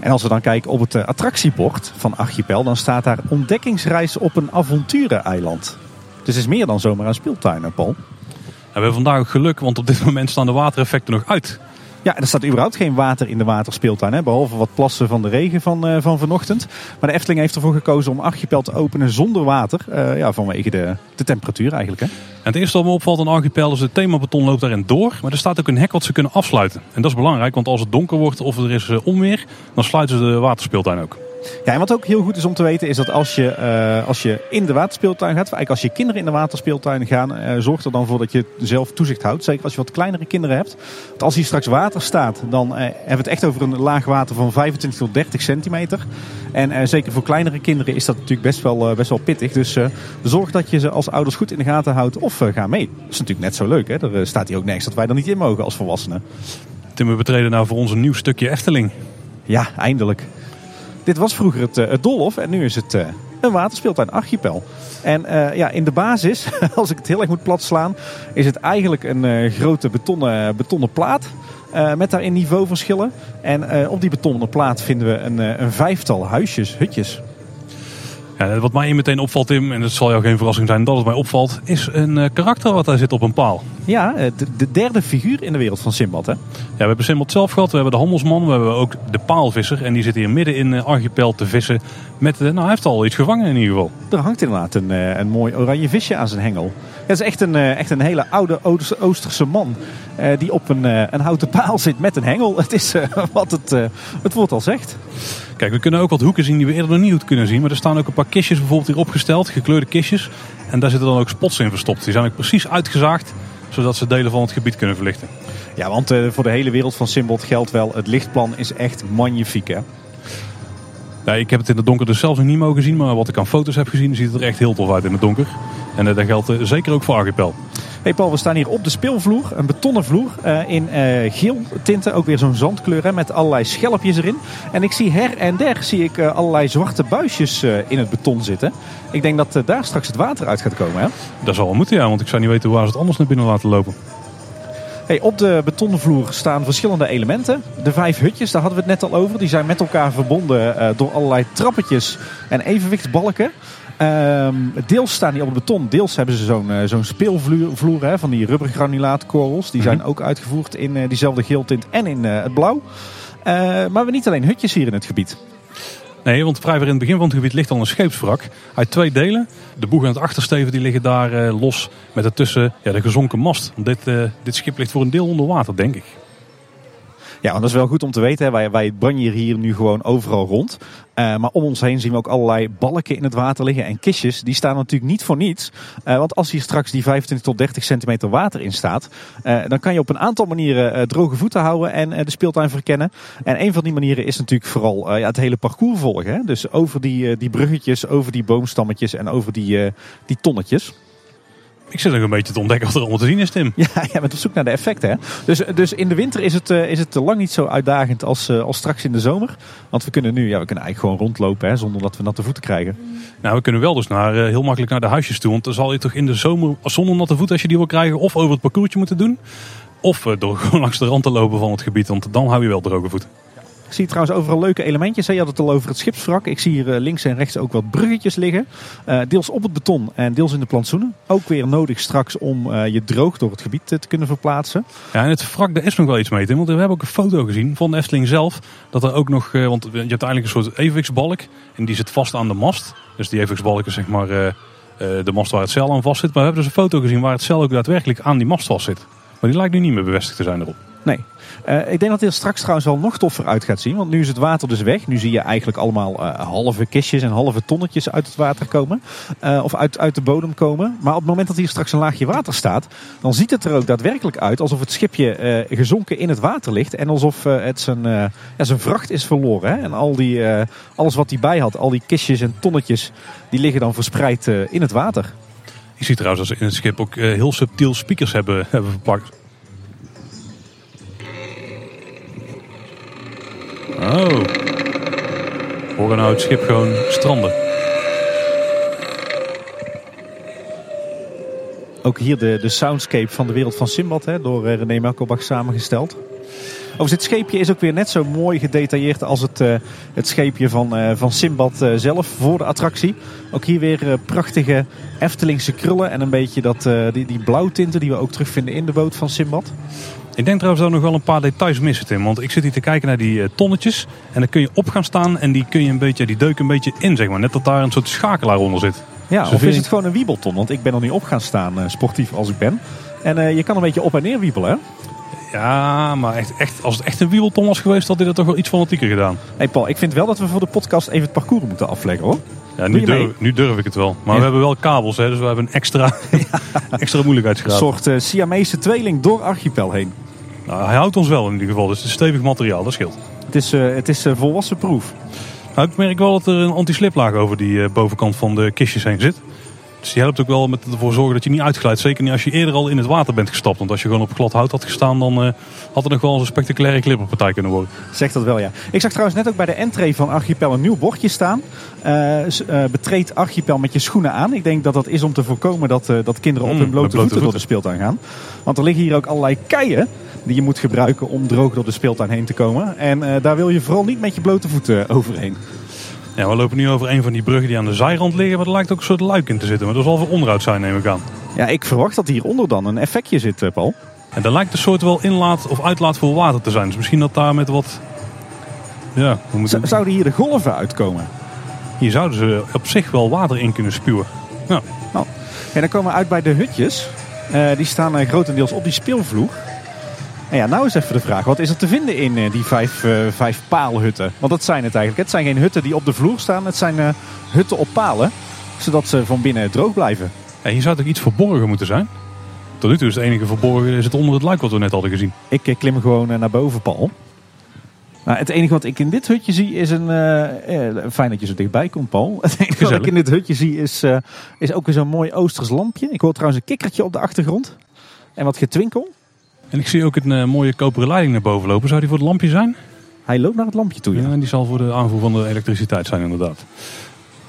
En als we dan kijken op het eh, attractiebord van Archipel, dan staat daar ontdekkingsreis op een avontureneiland. Dus het is meer dan zomaar een speeltuin, hè, Paul. En we hebben vandaag geluk, want op dit moment staan de watereffecten nog uit. Ja, er staat überhaupt geen water in de waterspeeltuin. Hè? Behalve wat plassen van de regen van, eh, van vanochtend. Maar de Efteling heeft ervoor gekozen om Archipel te openen zonder water. eh, ja, vanwege de, de temperatuur eigenlijk. Hè? En het eerste wat me opvalt aan Archipel is het themabeton loopt daarin door. Maar er staat ook een hek wat ze kunnen afsluiten. En dat is belangrijk, want als het donker wordt of er is eh, onweer, dan sluiten ze de waterspeeltuin ook. Ja, en wat ook heel goed is om te weten is dat als je, eh, als je in de waterspeeltuin gaat, of eigenlijk als je kinderen in de waterspeeltuin gaan, eh, zorg er dan voor dat je zelf toezicht houdt. Zeker als je wat kleinere kinderen hebt. Want als hier straks water staat, dan eh, hebben we het echt over een laag water van 25 tot 30 centimeter. En zeker voor kleinere kinderen is dat natuurlijk best wel, best wel pittig. Dus zorg dat je ze als ouders goed in de gaten houdt of ga mee. Dat is natuurlijk net zo leuk. Hè? Er staat hier ook nergens dat wij er niet in mogen als volwassenen. Tim, we betreden nou voor ons een nieuw stukje Efteling. Ja, eindelijk. Dit was vroeger het, eh, het Dolhof en nu is het eh, een waterspeeltuin Archipel. En eh, ja, in de basis, als ik het heel erg moet plat slaan, is het eigenlijk een grote betonnen, betonnen plaat. met daarin niveauverschillen. En op die betonnen plaat vinden we een, een vijftal huisjes, hutjes. Ja, wat mij meteen opvalt, Tim, en het zal jou geen verrassing zijn dat het mij opvalt, is een karakter wat daar zit op een paal. Ja, de, de derde figuur in de wereld van Simbad, hè? Ja, we hebben Simbad zelf gehad, we hebben de handelsman, we hebben ook de paalvisser. En die zit hier midden in eh, Archipel te vissen. Met, eh, nou, hij heeft al iets gevangen in ieder geval. Er hangt inderdaad een, eh, een mooi oranje visje aan zijn hengel. Het is echt een, echt een hele oude Oost- Oosterse man die op een, een houten paal zit met een hengel. Het is wat het, het woord al zegt. Kijk, we kunnen ook wat hoeken zien die we eerder nog niet goed kunnen zien. Maar er staan ook een paar kistjes bijvoorbeeld hier opgesteld, gekleurde kistjes. En daar zitten dan ook spots in verstopt. Die zijn ook precies uitgezaagd, zodat ze delen van het gebied kunnen verlichten. Ja, want eh, voor de hele wereld van Simbad geldt wel, het lichtplan is echt magnifiek, hè? Ja, ik heb het in het donker dus zelf nog niet mogen zien, maar wat ik aan foto's heb gezien, ziet het er echt heel tof uit in het donker. En eh, dat geldt eh, zeker ook voor Archipel. Hey Paul, we staan hier op de speelvloer, een betonnen vloer eh, in eh, geel tinten, ook weer zo'n zandkleur hè, met allerlei schelpjes erin. En ik zie her en der zie ik eh, allerlei zwarte buisjes in het beton zitten. Ik denk dat daar straks het water uit gaat komen. Hè? Dat zal wel moeten, ja, want ik zou niet weten waar ze het anders naar binnen laten lopen. Hey, op de betonnen vloer staan verschillende elementen. De vijf hutjes, daar hadden we het net al over. Die zijn met elkaar verbonden door allerlei trappetjes en evenwichtsbalken. Ehm, deels staan die op het beton, deels hebben ze zo'n eh, zo'n speelvloer vloer, hè, van die rubbergranulaatkorrels. Die zijn ook uitgevoerd in eh, diezelfde geeltint en in eh, het blauw. Maar we hebben niet alleen hutjes hier in het gebied. Nee, want vrij weer in het begin van het gebied ligt al een scheepswrak uit twee delen. De boeg en het achtersteven die liggen daar los met ertussen ja, de gezonken mast. Want dit, dit schip ligt voor een deel onder water, denk ik. Ja, dat is wel goed om te weten. Hè. Wij, wij branjen hier nu gewoon overal rond. Eh, maar om ons heen zien we ook allerlei balken in het water liggen. En kistjes, die staan natuurlijk niet voor niets. Eh, want als hier straks die 25 tot 30 centimeter water in staat... eh, dan kan je op een aantal manieren droge voeten houden en de speeltuin verkennen. En een van die manieren is natuurlijk vooral ja, het hele parcours volgen. Hè. Dus over die, die bruggetjes, over die boomstammetjes en over die, die tonnetjes. Ik zit nog een beetje te ontdekken wat er allemaal te zien is, Tim. Ja, jij bent op zoek naar de effecten. Hè? Dus, dus in de winter is het, eh, is het lang niet zo uitdagend als, eh, als straks in de zomer. Want we kunnen nu ja, we kunnen eigenlijk gewoon rondlopen hè, zonder dat we natte voeten krijgen. Nou, we kunnen wel dus naar, eh, heel makkelijk naar de huisjes toe. Want dan zal je toch in de zomer zonder natte voeten, als je die wil krijgen, of over het parcoursje moeten doen. Of door gewoon langs de rand te lopen van het gebied, want dan hou je wel droge voeten. Ik zie trouwens overal leuke elementjes. hè. Je had het al over het schipswrak. Ik zie hier eh, links en rechts ook wat bruggetjes liggen. Eh, deels op het beton en deels in de plantsoenen. Ook weer nodig straks om eh, je droog door het gebied te kunnen verplaatsen. Ja, en het wrak, daar is nog wel iets mee, Tim. Want we hebben ook een foto gezien van de Efteling zelf. Dat er ook nog, want je hebt eigenlijk een soort evenwichtsbalk. En die zit vast aan de mast. Dus die evenwichtsbalk is zeg maar de mast waar het zeil aan vast zit. Maar we hebben dus een foto gezien waar het zeil ook daadwerkelijk aan die mast vast zit. Maar die lijkt nu niet meer bevestigd te zijn erop. Nee. Eh, ik denk dat dit straks trouwens wel nog toffer uit gaat zien. Want nu is het water dus weg. Nu zie je eigenlijk allemaal eh, halve kistjes en halve tonnetjes uit het water komen. Eh, of uit, uit de bodem komen. Maar op het moment dat hier straks een laagje water staat. Dan ziet het er ook daadwerkelijk uit alsof het schipje gezonken in het water ligt. En alsof het zijn, ja, zijn vracht is verloren. Hè? En al die, alles wat hij bij had, al die kistjes en tonnetjes. Die liggen dan verspreid in het water. Ik zie trouwens dat ze in het schip ook heel subtiel speakers hebben, hebben verpakt. Oh. Horen nou het schip gewoon stranden. Ook hier de, de soundscape van de wereld van Simbad, hè, door eh, René Melkobach samengesteld. Overigens, dit scheepje is ook weer net zo mooi gedetailleerd als het, eh, het scheepje van, eh, van Simbad eh, zelf voor de attractie. Ook hier weer eh, prachtige Eftelingse krullen en een beetje dat, eh, die, die blauwtinten die we ook terugvinden in de boot van Simbad. Ik denk trouwens dat we nog wel een paar details missen, Tim. Want ik zit hier te kijken naar die eh, tonnetjes. En dan kun je op gaan staan en die kun je een beetje, die deuk een beetje in, zeg maar. Net dat daar een soort schakelaar onder zit. Ja, Zo of is ik- het gewoon een wiebelton? Want ik ben er nu op gaan staan, eh, sportief als ik ben. En eh, je kan een beetje op en neer wiebelen. Hè? Ja, maar echt, echt, als het echt een wiebelton was geweest, had hij dat toch wel iets fanatieker gedaan. Hey Paul, ik vind wel dat we voor de podcast even het parcours moeten afleggen hoor. Ja, nu durf, nu durf ik het wel. Maar Ja. we hebben wel kabels, hè, dus we hebben een extra, extra Een moeilijkheidsgraad. soort eh, Siamese tweeling door archipel heen. Nou, hij houdt ons wel in ieder geval, dus het is stevig materiaal, dat scheelt. Het is, eh, het is eh, volwassen proef. Nou, ik merk wel dat er een anti-sliplaag over die eh, bovenkant van de kistjes heen zit. Dus die helpt ook wel met ervoor zorgen dat je niet uitglijdt. Zeker niet als je eerder al in het water bent gestapt. Want als je gewoon op glad hout had gestaan, dan eh, had er nog wel eens een spectaculaire klipperpartij kunnen worden. Zegt dat wel, ja. Ik zag trouwens net ook bij de entree van Archipel een nieuw bordje staan. Eh, eh, betreed Archipel met je schoenen aan. Ik denk dat dat is om te voorkomen dat, dat kinderen op Mm, hun blote, blote voeten door de speeltuin gaan. Want er liggen hier ook allerlei keien die je moet gebruiken om droog door de speeltuin heen te komen. En daar wil je vooral niet met je blote voeten overheen. Ja, we lopen nu over een van die bruggen die aan de zijrand liggen. Maar er lijkt ook een soort luik in te zitten. Maar dat zal voor onderhoud zijn, neem ik aan. Ja, ik verwacht dat hieronder dan een effectje zit, eh, Paul. En daar lijkt de soort wel inlaat of uitlaat voor water te zijn. Dus misschien dat daar met wat... Ja, hoe moet het- Zouden hier de golven uitkomen? hier zouden ze op zich wel water in kunnen spuwen. Ja, Nou, en dan komen we uit bij de hutjes. Eh, die staan eh, grotendeels op die speelvloer. En ja, nou is even de vraag. Wat is er te vinden in eh, die vijf, eh, vijf paalhutten? Want dat zijn het eigenlijk. Het zijn geen hutten die op de vloer staan. Het zijn eh, hutten op palen. Zodat ze van binnen droog blijven. En hier zou toch iets verborgen moeten zijn? Tot nu toe is het enige verborgen is het onder het luik wat we net hadden gezien. Ik klim gewoon naar boven, Paul. Nou, het enige wat ik in dit hutje zie is een... fijn dat je zo dichtbij komt, Paul. Het enige wat ik in dit hutje zie is, is ook weer zo'n mooi Oosters lampje. Ik hoor trouwens een kikkertje op de achtergrond. En wat getwinkel. En ik zie ook een eh, mooie koperen leiding naar boven lopen. Zou die voor het lampje zijn? Hij loopt naar het lampje toe, ja. Ja, en die zal voor de aanvoer van de elektriciteit zijn inderdaad.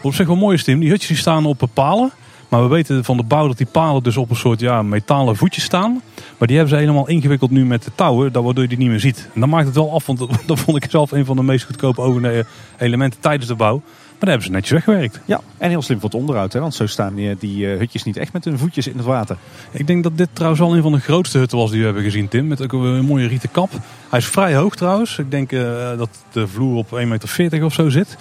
Op zich wel mooi Tim. Die hutjes die staan op eh, palen. Maar we weten van de bouw dat die palen dus op een soort ja, metalen voetjes staan. Maar die hebben ze helemaal ingewikkeld nu met de touwen, waardoor je die niet meer ziet. En dat maakt het wel af, want dat vond ik zelf een van de meest goedkope elementen tijdens de bouw. Maar daar hebben ze netjes weggewerkt. Ja, en heel slim voor het onderhoud, hè? want zo staan die, die eh, hutjes niet echt met hun voetjes in het water. Ik denk dat dit trouwens wel een van de grootste hutten was die we hebben gezien, Tim. Met ook een mooie rieten kap. Hij is vrij hoog trouwens. Ik denk eh, dat de vloer op 1,40 meter of zo zit.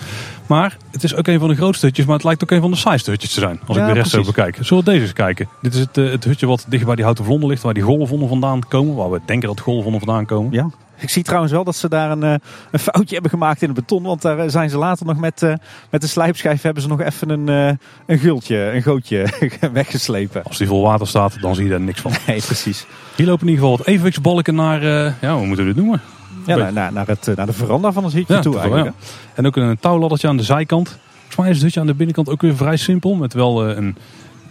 Maar het is ook een van de grootste hutjes. Maar het lijkt ook een van de saaiste hutjes te zijn. Als Ja, ik de rest zo bekijk. Zullen we deze eens kijken? Dit is het, eh, het hutje wat dicht bij die houten vlonder ligt. Waar die golven vandaan komen. Waar we denken dat golven vandaan komen. Ja. Ik zie trouwens wel dat ze daar een, eh, een foutje hebben gemaakt in het beton. Want daar zijn ze later nog met, met de slijpschijf hebben ze nog even een, een gultje, een gootje weggeslepen. Als die vol water staat, dan zie je daar niks van. Nee, precies. Hier lopen in ieder geval wat evenwichtsbalken naar... ja, hoe moeten we noemen? Ja, naar, naar, naar, het, naar de veranda van het hutje toe eigenlijk. ja. En ook een touwladdertje aan de zijkant. Volgens mij is het hutje aan de binnenkant ook weer vrij simpel. Met wel eh, een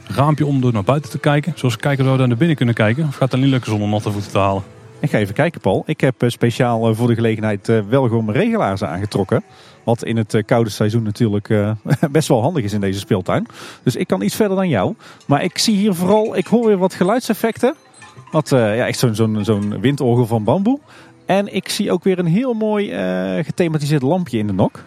raampje om door naar buiten te kijken. Zoals kijken zou daar naar binnen kunnen kijken. Of gaat dat niet lukken zonder natte voeten te halen? Ik ga even kijken, Paul. Ik heb eh, speciaal eh, voor de gelegenheid wel gewoon mijn regelaars aangetrokken. Wat in het koude seizoen natuurlijk best wel handig is in deze speeltuin. Dus ik kan iets verder dan jou. Maar ik zie hier vooral, ik hoor weer wat geluidseffecten. Wat, ja, echt zo'n zo'n zo'n windorgel van bamboe. En ik zie ook weer een heel mooi eh, gethematiseerd lampje in de nok.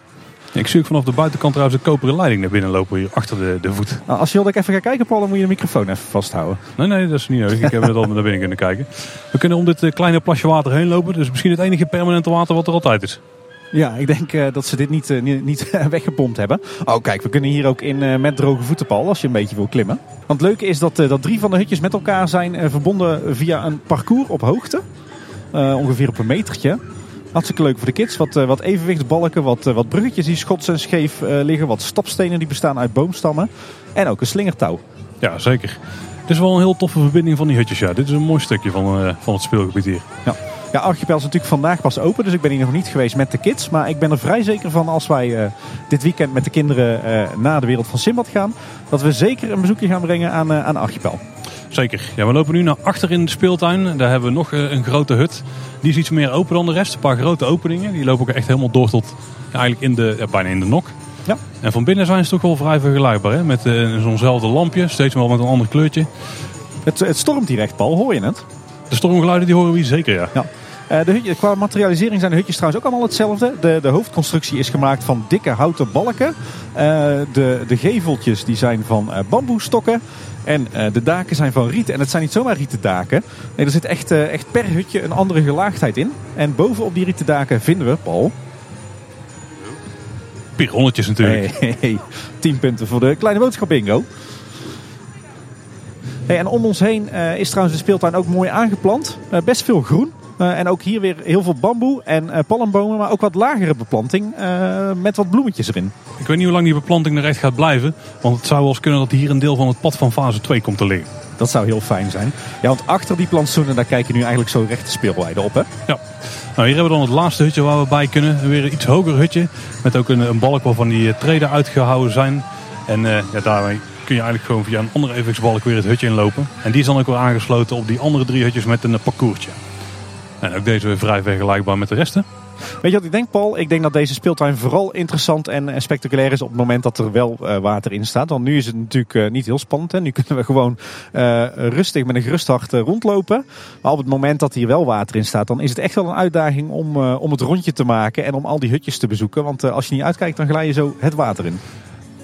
Ik zie ook vanaf de buitenkant trouwens een koperen leiding naar binnen lopen. Hier achter de, de voet. Nou, als je wil dat ik even ga kijken, Paul, dan moet je de microfoon even vasthouden. Nee, nee, dat is niet nodig. Ik heb net al naar binnen kunnen kijken. We kunnen om dit eh, kleine plasje water heen lopen. Dus misschien het enige permanente water wat er altijd is. Ja, ik denk eh, dat ze dit niet, niet, niet weggepompt hebben. Oh, kijk, we kunnen hier ook in met droge voeten, Paul, als je een beetje wil klimmen. Want het leuke is dat, dat drie van de hutjes met elkaar zijn verbonden via een parcours op hoogte. Eh, ongeveer op een metertje. Hartstikke leuk voor de kids. Wat, eh, wat evenwichtsbalken, wat, eh, wat bruggetjes die schots en scheef liggen. Wat stapstenen die bestaan uit boomstammen. En ook een slingertouw. Ja, zeker. Het is wel een heel toffe verbinding van die hutjes. Ja. Dit is een mooi stukje van, van het speelgebied hier. Ja. Ja, Archipel is natuurlijk vandaag pas open, dus ik ben hier nog niet geweest met de kids. Maar ik ben er vrij zeker van als wij dit weekend met de kinderen eh, naar de wereld van Simbad gaan, dat we zeker een bezoekje gaan brengen aan, aan Archipel. Zeker. Ja, we lopen nu naar achter in de speeltuin. Daar hebben we nog eh, een grote hut. Die is iets meer open dan de rest. Een paar grote openingen. Die lopen ook echt helemaal door tot ja, eigenlijk in de, ja, bijna in de nok. Ja. En van binnen zijn ze toch wel vrij vergelijkbaar. Hè? Met eh, zo'nzelfde lampje. Steeds wel met een ander kleurtje. Het, het stormt hier echt, Paul, hoor je het? De stormgeluiden die horen we hier zeker, ja. Ja. Eh, de hutje, qua materialisering zijn de hutjes trouwens ook allemaal hetzelfde. De, de hoofdconstructie is gemaakt van dikke houten balken. De, de geveltjes die zijn van bamboestokken. En eh, de daken zijn van rieten. En het zijn niet zomaar rieten daken. Nee, er zit echt, eh, echt per hutje een andere gelaagdheid in. En bovenop die rieten daken vinden we, Paul... Pironnetjes natuurlijk. Hey, hey, 10 punten voor de kleine boodschap bingo. Hey, en om ons heen eh, is trouwens de speeltuin ook mooi aangeplant. Best veel groen. Eh, en ook hier weer heel veel bamboe en eh, palmbomen, maar ook wat lagere beplanting eh, met wat bloemetjes erin. Ik weet niet hoe lang die beplanting er echt gaat blijven. Want het zou wel eens kunnen dat hier een deel van het pad van fase 2 komt te liggen. Dat zou heel fijn zijn. Ja, want achter die plantsoenen, daar kijk je nu eigenlijk zo recht de speelweide op. Hè? Ja. Nou, hier hebben we dan het laatste hutje waar we bij kunnen. Weer een iets hoger hutje. Met ook een, een balk waarvan die treden uitgehouden zijn. En eh, ja, daarmee kun je eigenlijk gewoon via een andere evenwichtsbalk weer het hutje inlopen. En die is dan ook weer aangesloten op die andere drie hutjes met een parcoursje. En ook deze weer vrij vergelijkbaar met de resten. Weet je wat ik denk, Paul? Ik denk dat deze speeltuin vooral interessant en, spectaculair is op het moment dat er wel eh, water in staat. Want nu is het natuurlijk eh, niet heel spannend. Hè? Nu kunnen we gewoon eh, rustig met een gerust hart rondlopen. Maar op het moment dat hier wel water in staat, dan is het echt wel een uitdaging om, om het rondje te maken en om al die hutjes te bezoeken. Want als je niet uitkijkt, dan glij je zo het water in.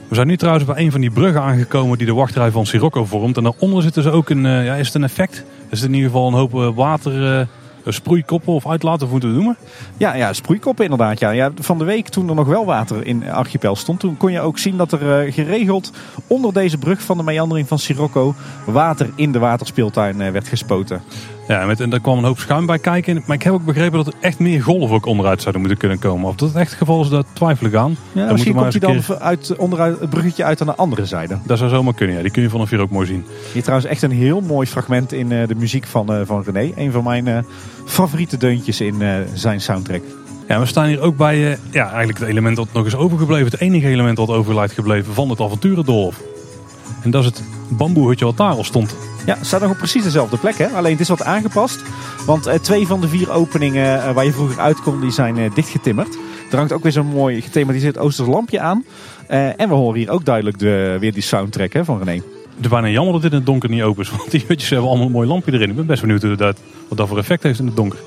We zijn nu trouwens bij een van die bruggen aangekomen die de wachtrij van Sirocco vormt. En daaronder zit dus ook een, ja, is het een effect? Is het in ieder geval een hoop water, sproeikoppen of uitlaten, hoe moeten we noemen? Ja, ja, sproeikoppen inderdaad. Ja. Ja, van de week toen er nog wel water in Archipel stond, toen kon je ook zien dat er eh, geregeld onder deze brug van de meandering van Sirocco water in de waterspeeltuin eh, werd gespoten. Ja, met, en daar kwam een hoop schuim bij kijken. Maar ik heb ook begrepen dat er echt meer golven ook onderuit zouden moeten kunnen komen. Of dat het echt het geval is, daar twijfel ik aan. Ja, Dan misschien komt hij dan keer- uit, onderuit het bruggetje uit aan de andere zijde. Dat zou zomaar kunnen, ja. Die kun je vanaf hier ook mooi zien. Hier trouwens echt een heel mooi fragment in eh, de muziek van, eh, van René. Een van mijn eh, favoriete deuntjes in zijn soundtrack. Ja, we staan hier ook bij ja, eigenlijk het element dat nog is overgebleven. Het enige element dat overlijdt gebleven van het avonturendolf. En dat is het bamboehutje wat daar al stond. Ja, het staat nog op precies dezelfde plek. Hè? Alleen het is wat aangepast. Want eh, twee van de vier openingen eh, waar je vroeger uit kon, die zijn eh, dichtgetimmerd. Er hangt ook weer zo'n mooi gethematiseerd Oosters lampje aan. En we horen hier ook duidelijk de, weer die soundtrack hè, van René. Het is bijna jammer dat dit in het donker niet open is. Want die hutjes hebben allemaal een mooi lampje erin. Ik ben best benieuwd hoe dat, wat dat voor effect heeft in het donker.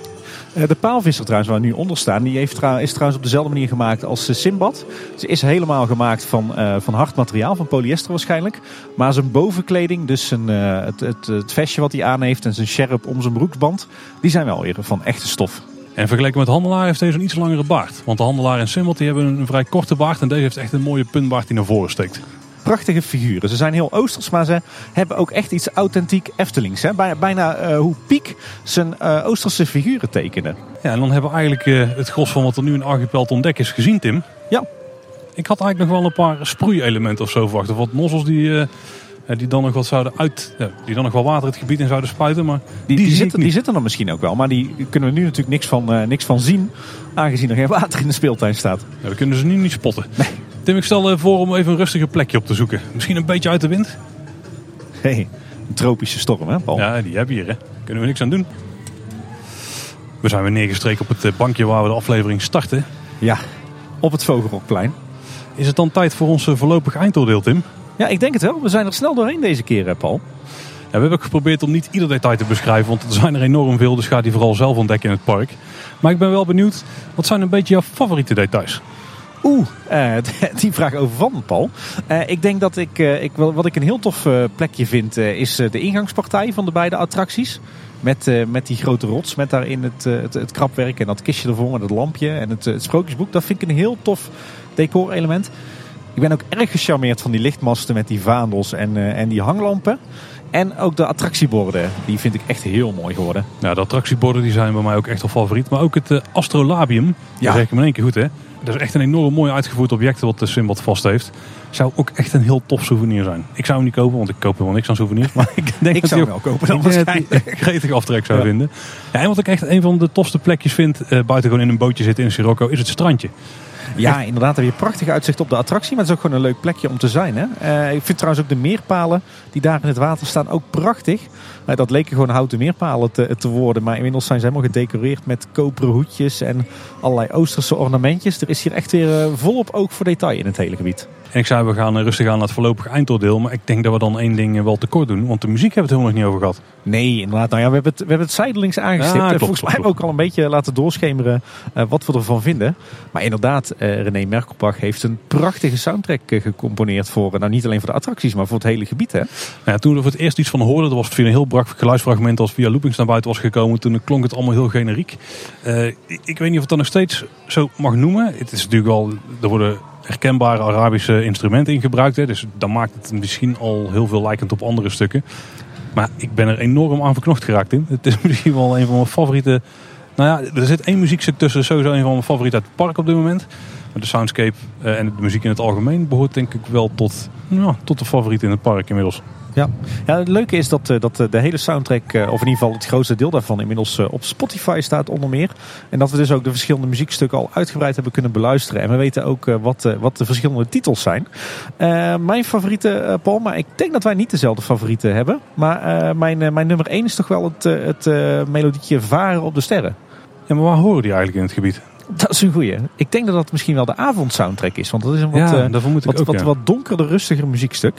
Eh, de paalvisser trouwens, waar we nu onder staan, die heeft is trouwens op dezelfde manier gemaakt als eh, Simbad. Ze is helemaal gemaakt van, eh, van hard materiaal, van polyester waarschijnlijk. Maar zijn bovenkleding, dus zijn, het, het, het vestje wat hij aan heeft en zijn sjerp om zijn broeksband, die zijn wel weer van echte stof. En vergeleken met handelaar heeft deze een iets langere baard. Want de handelaar en Simbad die hebben een, vrij korte baard. En deze heeft echt een mooie puntbaard die naar voren steekt. Prachtige figuren. Ze zijn heel oosters, maar ze hebben ook echt iets authentiek Eftelings. Hè? Bijna, eh, hoe Piek zijn eh, oosterse figuren tekende. Ja, en dan hebben we eigenlijk eh, het gros van wat er nu in Archipel te ontdekken is gezien, Tim. Ja, Ik had eigenlijk nog wel een paar sproeielementen of zo verwacht. Of wat nozzels die, die dan nog wat zouden uit... ja, die dan nog wel water het gebied in zouden spuiten. Maar die, zitten, die zitten er misschien ook wel. Maar die kunnen we nu natuurlijk niks van, niks van zien. Aangezien er geen water in de speeltuin staat. Ja, we kunnen ze nu niet spotten. Tim, ik stel eh, voor om even een rustiger plekje op te zoeken. Misschien een beetje uit de wind. Hey, een tropische storm hè Paul? Ja, die hebben we hier, hè. Kunnen we niks aan doen. We zijn weer neergestreken op het eh, bankje waar we de aflevering starten. Ja, op het Vogelrokplein. Is het dan tijd voor ons eh, voorlopig eindoordeel, Tim? Ja, ik denk het wel. We zijn er snel doorheen deze keer, hè, Paul. Ja, we hebben ook geprobeerd om niet ieder detail te beschrijven, want er zijn er enorm veel, dus ga die vooral zelf ontdekken in het park. Maar ik ben wel benieuwd, wat zijn een beetje jouw favoriete details? Oeh, eh, die vraag over van Paul. Eh, ik denk dat ik, eh, ik, wat ik een heel tof plekje vind, is de ingangspartij van de beide attracties. Met, met die grote rots, met daarin het, het, het krapwerk en dat kistje ervoor en het lampje en het, het sprookjesboek. Dat vind ik een heel tof decorelement. Ik ben ook erg gecharmeerd van die lichtmasten met die vaandels en, en die hanglampen. En ook de attractieborden, die vind ik echt heel mooi geworden. Nou, de attractieborden die zijn bij mij ook echt wel favoriet, maar ook het Astrolabium, Ja. ja. zeg ik in één keer goed hè. Dat is echt een enorm mooi uitgevoerd object wat de Simbad vast heeft. Zou ook echt een heel tof souvenir zijn. Ik zou hem niet kopen, want ik koop helemaal niks aan souvenirs. Maar ik denk Ik dat zou hem wel kopen dan waarschijnlijk. een gretig aftrek zou Ja. vinden. Ja, en wat ik echt een van de tofste plekjes vind, eh, buiten gewoon in een bootje zitten in Sirocco, is het strandje. Ja, inderdaad. Heb je prachtig uitzicht op de attractie. Maar het is ook gewoon een leuk plekje om te zijn. Hè? Eh, ik vind trouwens ook de meerpalen die daar in het water staan ook prachtig. Eh, dat leken gewoon houten meerpalen te, te worden. Maar inmiddels zijn ze helemaal gedecoreerd met koperen hoedjes en allerlei Oosterse ornamentjes. Er is hier echt weer eh, volop oog voor detail in het hele gebied. En ik zei, we gaan eh, rustig aan naar het voorlopig eindoordeel. Maar ik denk dat we dan één ding eh, wel tekort doen. Want de muziek hebben we het helemaal nog niet over gehad. Nee, inderdaad. Nou ja, we hebben het, we hebben het zijdelings aangestipt. Ja, En klopt, Volgens mij hebben we ook al een beetje laten doorschemeren eh, wat we ervan vinden. Maar inderdaad, eh, René Merkelbach heeft een prachtige soundtrack eh, gecomponeerd voor, eh, nou niet alleen voor de attracties, maar voor het hele gebied. Hè? Nou ja, toen we voor het eerst iets van hoorden, dat was via een heel brak geluidsfragment als via loopings naar buiten was gekomen. Toen klonk het allemaal heel generiek. Eh, ik, ik weet niet of het dan nog steeds zo mag noemen. Het is natuurlijk wel, er worden herkenbare Arabische instrumenten in gebruikt. Hè, dus dan maakt het misschien al heel veel lijkend op andere stukken. Maar ik ben er enorm aan verknocht geraakt in. Het is misschien wel een van mijn favoriete. Nou ja, er zit één muziekstuk tussen, sowieso een van mijn favorieten uit het park op dit moment. Maar de soundscape eh, en de muziek in het algemeen behoort denk ik wel tot, ja, tot de favoriet in het park inmiddels. Ja. ja, het leuke is dat, eh, dat eh, de hele soundtrack, eh, of in ieder geval het grootste deel daarvan, inmiddels op Spotify staat onder meer. En dat we dus ook de verschillende muziekstukken al uitgebreid hebben kunnen beluisteren. En we weten ook wat, wat de verschillende titels zijn. Mijn favoriete, Paul, maar ik denk dat wij niet dezelfde favorieten hebben. Maar mijn, mijn nummer 1 is toch wel het, het eh, melodietje Varen op de Sterren. Ja, maar waar horen die eigenlijk in het gebied? Dat is een goeie. Ik denk dat dat misschien wel de avondsoundtrack is. Want dat is een wat, ja, dat vermoed ik wat, ook. wat, ja. wat donkerder, rustiger muziekstuk.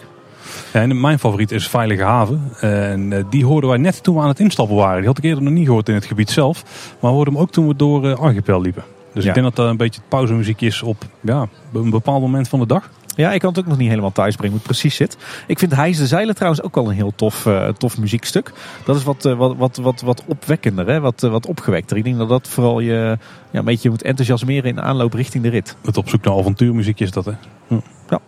Ja, en mijn favoriet is Veilige Haven. En eh, die hoorden wij net toen we aan het instappen waren. Die had ik eerder nog niet gehoord in het gebied zelf. Maar we hoorden hem ook toen we door eh, Archipel liepen. Dus Ja. ik denk dat dat een beetje het pauzemuziek is op ja, een bepaald moment van de dag. Ja, ik kan het ook nog niet helemaal thuis brengen hoe het precies zit. Ik vind Hijs de Zeilen trouwens ook wel een heel tof, eh, tof muziekstuk. Dat is wat, wat, wat, wat, wat opwekkender, hè? Wat, wat opgewekter. Ik denk dat dat vooral je ja, een beetje moet enthousiasmeren in de aanloop richting de rit. Het op zoek naar avontuurmuziek is dat, hè? Hm. Ja.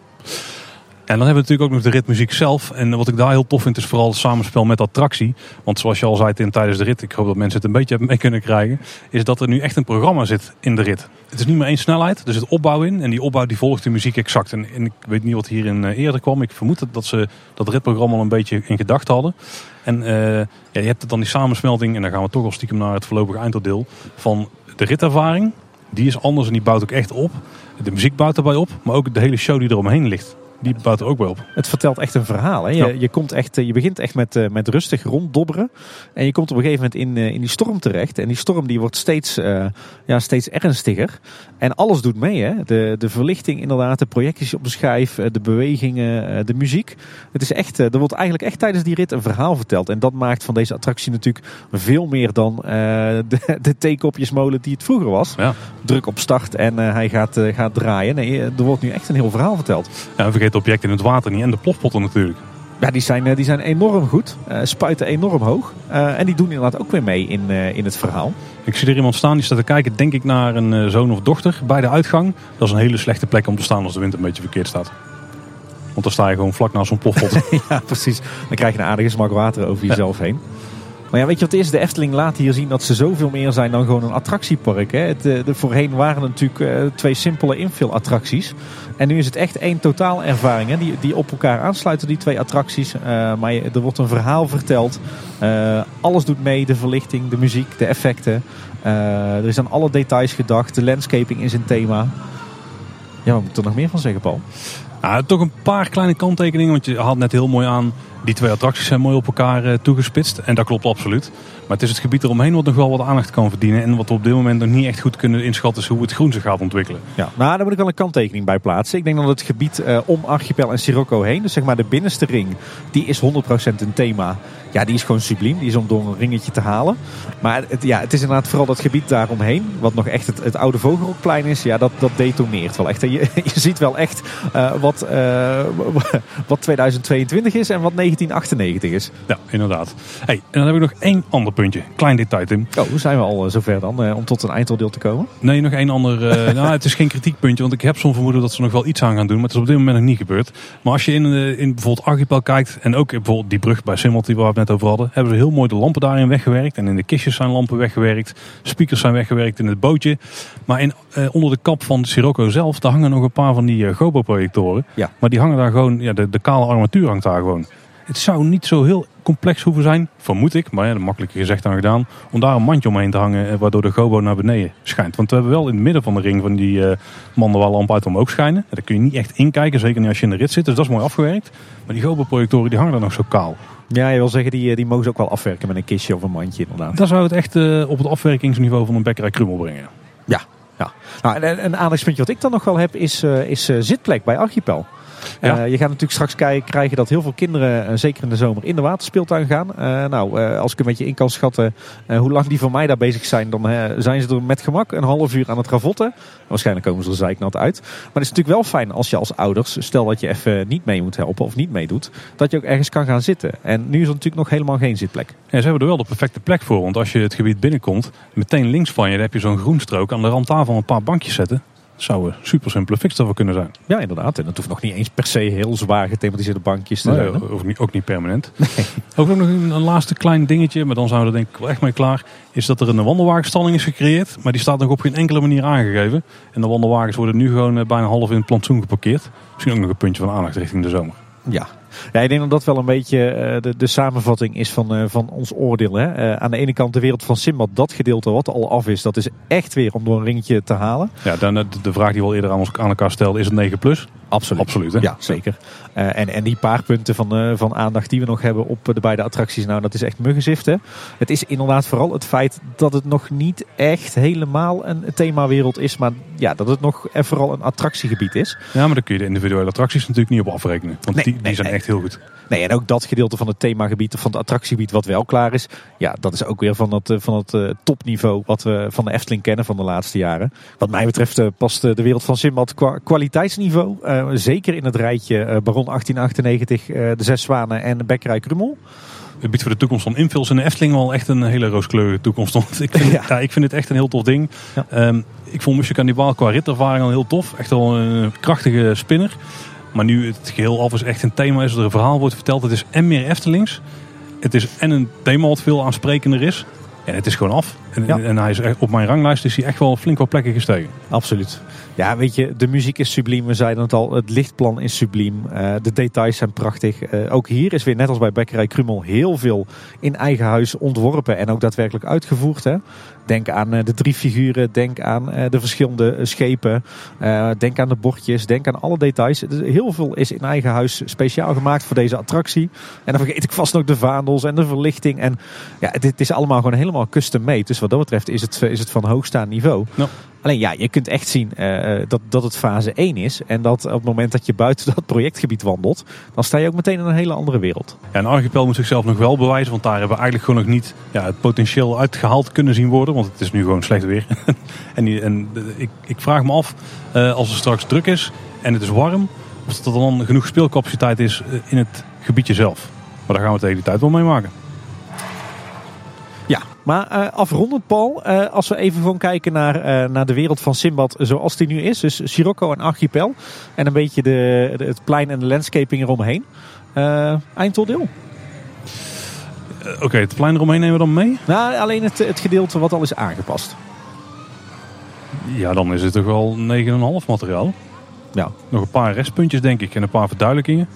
En dan hebben we natuurlijk ook nog de ritmuziek zelf. En wat ik daar heel tof vind is vooral het samenspel met attractie. Want zoals je al zei tijdens de rit, ik hoop dat mensen het een beetje mee kunnen krijgen. Is dat er nu echt een programma zit in de rit. Het is niet meer één snelheid, er zit opbouw in. En die opbouw die volgt de muziek exact. En, ik weet niet wat hierin eh, eerder kwam. Ik vermoed dat ze dat ritprogramma al een beetje in gedachten hadden. En eh, ja, je hebt dan die samensmelting. En dan gaan we toch al stiekem naar het voorlopige eindoordeel. Van de ritervaring. Die is anders en die bouwt ook echt op. De muziek bouwt erbij op. Maar ook de hele show die eromheen ligt die bouwt er ook bij op. Het vertelt echt een verhaal. Hè? Je, Ja. je, komt echt, eh, je begint echt met, eh, met rustig ronddobberen. En je komt op een gegeven moment in, eh, in die storm terecht. En die storm die wordt steeds, ja, steeds ernstiger. En alles doet mee. Hè? De, de verlichting inderdaad, de projecties op de schijf, de bewegingen, de muziek. Het is echt, er wordt eigenlijk echt tijdens die rit een verhaal verteld. En dat maakt van deze attractie natuurlijk veel meer dan de, de theekopjesmolen die het vroeger was. Ja. Druk op start en hij gaat, gaat draaien. Nee, er wordt nu echt een heel verhaal verteld. Ja, en vergeet de objecten in het water niet. En de plofpotten natuurlijk. Ja, die zijn, eh, die zijn enorm goed. Eh, spuiten enorm hoog. Eh, en die doen inderdaad ook weer mee in, in het verhaal. Ik zie er iemand staan die staat te kijken, denk ik, naar een zoon of dochter bij de uitgang. Dat is een hele slechte plek om te staan als de wind een beetje verkeerd staat. Want dan sta je gewoon vlak naast zo'n plofpot. ja, precies. Dan krijg je een aardige smak water over jezelf heen. Maar ja, weet je wat het is? De Efteling laat hier zien dat ze zoveel meer zijn dan gewoon een attractiepark. Hè? Het, eh, de, voorheen waren het natuurlijk eh, twee simpele infill-attracties. En nu is het echt één totaalervaring hè? Die, die op elkaar aansluiten, die twee attracties. Eh, maar je- er wordt een verhaal verteld. Alles doet mee, de verlichting, de muziek, de effecten. Er is aan alle details gedacht. De landscaping is een thema. Ja, wat moet er nog meer van zeggen, Paul? Nou, toch een paar kleine kanttekeningen, want je had net heel mooi aan. Die twee attracties zijn mooi op elkaar eh, toegespitst. En dat klopt absoluut. Maar het is het gebied eromheen wat nog wel wat aandacht kan verdienen. En wat we op dit moment nog niet echt goed kunnen inschatten is hoe het groen zich gaat ontwikkelen. Ja, nou, daar moet ik wel een kanttekening bij plaatsen. Ik denk dat het gebied eh, om Archipel en Sirocco heen, dus zeg maar de binnenste ring, die is 100% een thema. Ja, die is gewoon subliem. Die is om door een ringetje te halen. Maar het, ja, het is inderdaad vooral dat gebied daaromheen, wat nog echt het, oude Vogelrokplein is. Ja, dat, dat detoneert wel echt. Je, je ziet wel echt eh, wat, wat 2022 is en wat 1998 is. Ja, inderdaad. Hey, en dan heb ik nog één ander puntje. Klein detail, Tim. Oh, hoe zijn we al eh, zover dan, eh, om tot een eindoordeel te komen? Nee, nog één ander. eh, nou, het is geen kritiekpuntje, want ik heb zo'n vermoeden dat ze nog wel iets aan gaan doen. Maar het is op dit moment nog niet gebeurd. Maar als je in, in bijvoorbeeld Archipel kijkt en ook bijvoorbeeld die brug bij Simmel die waar we het net over hadden, hebben ze heel mooi de lampen daarin weggewerkt. En in de kistjes zijn lampen weggewerkt. Speakers zijn weggewerkt in het bootje. Maar in, eh, onder de kap van Sirocco zelf, daar hangen nog een paar van die eh, Gobo-projectoren. Ja. Maar die hangen daar gewoon, ja, de, de kale armatuur hangt daar gewoon. Het zou niet zo heel complex hoeven zijn, vermoed ik, maar ja, dat makkelijker gezegd dan gedaan, om daar een mandje omheen te hangen, eh, waardoor de gobo naar beneden schijnt. Want we hebben wel in het midden van de ring van die eh manden waar lampen uit omhoog schijnen. En daar kun je niet echt inkijken, zeker niet als je in de rit zit, dus dat is mooi afgewerkt. Maar die gobo-projectoren die hangen daar nog zo kaal. Ja, je wil zeggen, die, eh, die mogen ze ook wel afwerken met een kistje of een mandje inderdaad. Daar zou het echt eh, op het afwerkingsniveau van een bekkerij Krummel brengen. Ja, ja. Nou, en, een aandachtspuntje wat ik dan nog wel heb is, eh, is eh, zitplek bij Archipel. Ja. Eh, je gaat natuurlijk straks krijgen dat heel veel kinderen, eh, zeker in de zomer, in de waterspeeltuin gaan. Eh, nou, als ik een beetje in kan schatten hoe lang die van mij daar bezig zijn, dan zijn ze er met gemak een half uur aan het ravotten. Waarschijnlijk komen ze er zeiknat uit. Maar het is natuurlijk wel fijn als je als ouders, stel dat je even niet mee moet helpen of niet meedoet, dat je ook ergens kan gaan zitten. En nu is er natuurlijk nog helemaal geen zitplek. Ja, ze hebben er wel de perfecte plek voor, want als je het gebied binnenkomt, meteen links van je heb je zo'n groenstrook. Aan de randtafel een paar bankjes zetten. Zou een super simpele fix daarvoor kunnen zijn. Ja, inderdaad. En dat hoeft nog niet eens per se heel zwaar gethematiseerde bankjes te Nee, zijn. ook, niet, ook niet permanent. Ook nog een, een laatste klein dingetje, maar dan zijn we er denk ik wel echt mee klaar. Is dat er een wandelwagenstalling is gecreëerd, maar die staat nog op geen enkele manier aangegeven. En de wandelwagens worden nu gewoon eh, bijna half in het plantsoen geparkeerd. Misschien ook nog een puntje van aandacht richting de zomer. Ja. Ja, ik denk dat dat wel een beetje eh, de, de samenvatting is van, eh, van ons oordeel. Hè. Eh, aan de ene kant de wereld van Simbad, dat gedeelte wat al af is, dat is echt weer om door een ringetje te halen. Ja, dan de, de vraag die we al eerder aan, ons, aan elkaar stelden, is het 9 plus? Absoluut. Absoluut, hè? Ja, zeker. Eh, en, en die paar punten van, eh, van aandacht die we nog hebben op de beide attracties, nou dat is echt muggenzift. Hè. Het is inderdaad vooral het feit dat het nog niet echt helemaal een themawereld is, maar ja, dat het nog eh, vooral een attractiegebied is. Ja, maar daar kun je de individuele attracties natuurlijk niet op afrekenen. Want Nee, die, die nee, zijn nee. echt heel goed. Nee, en ook dat gedeelte van het themagebied of van het attractiegebied wat wel klaar is. Ja, dat is ook weer van het, eh, van het eh, topniveau wat we van de Efteling kennen van de laatste jaren. Wat mij betreft eh, past eh, de wereld van Simbad qua kwaliteitsniveau eh, zeker in het rijtje eh, Baron 1898, eh, De Zes Zwanen en Bekkerij Krummel. Het biedt voor de toekomst van Infills in de Efteling wel echt een hele rooskleurige toekomst. Want ik, vind, Ja. ja. ik vind het echt een heel tof ding. Ja. Ehm, ik vond Mission Cannibal qua ritervaring al heel tof. Echt wel een krachtige spinner. Maar nu het geheel af is echt een thema is, er een verhaal wordt verteld. Het is en meer Eftelings. Het is en een thema wat veel aansprekender is. En het is gewoon af. En, Ja. en hij is echt, op mijn ranglijst is hij echt wel flink wat plekken gestegen. Absoluut. Ja, weet je, de muziek is subliem. We zeiden het al, het lichtplan is subliem. Eh, de details zijn prachtig. Eh, ook hier is weer net als bij Bekkerij Krummel heel veel in eigen huis ontworpen en ook daadwerkelijk uitgevoerd. Hè? Denk aan eh, de drie figuren, denk aan eh, de verschillende eh, schepen, denk aan de bordjes, denk aan alle details. Dus heel veel is in eigen huis speciaal gemaakt voor deze attractie. En dan vergeet ik vast nog de vaandels en de verlichting. En ja, dit is allemaal gewoon helemaal custom made. Dus wat dat betreft is het, is het van hoogstaand niveau. Ja. Alleen ja, je kunt echt zien eh, dat, dat het fase 1 is. En dat op het moment dat je buiten dat projectgebied wandelt, dan sta je ook meteen in een hele andere wereld. Ja, en Archipel moet zichzelf nog wel bewijzen. Want daar hebben we eigenlijk gewoon nog niet ja, het potentieel uitgehaald kunnen zien worden. Want het is nu gewoon slecht weer. en en ik, ik vraag me af, eh, als het straks druk is en het is warm. Of er dan genoeg speelcapaciteit is eh, in het gebiedje zelf. Maar daar gaan we tegen die tijd wel mee maken. Maar eh, afrondend Paul, eh, als we even gewoon kijken naar, eh, naar de wereld van Simbad zoals die nu is. Dus Sirocco en Archipel. En een beetje de, de- het plein en de landscaping eromheen. Eindoordeel. Oké, het plein eromheen nemen we dan mee. Nou, alleen het, het gedeelte wat al is aangepast. Ja, dan is het toch wel 9,5 materiaal. Ja. Nog een paar restpuntjes denk ik en een paar verduidelijkingen.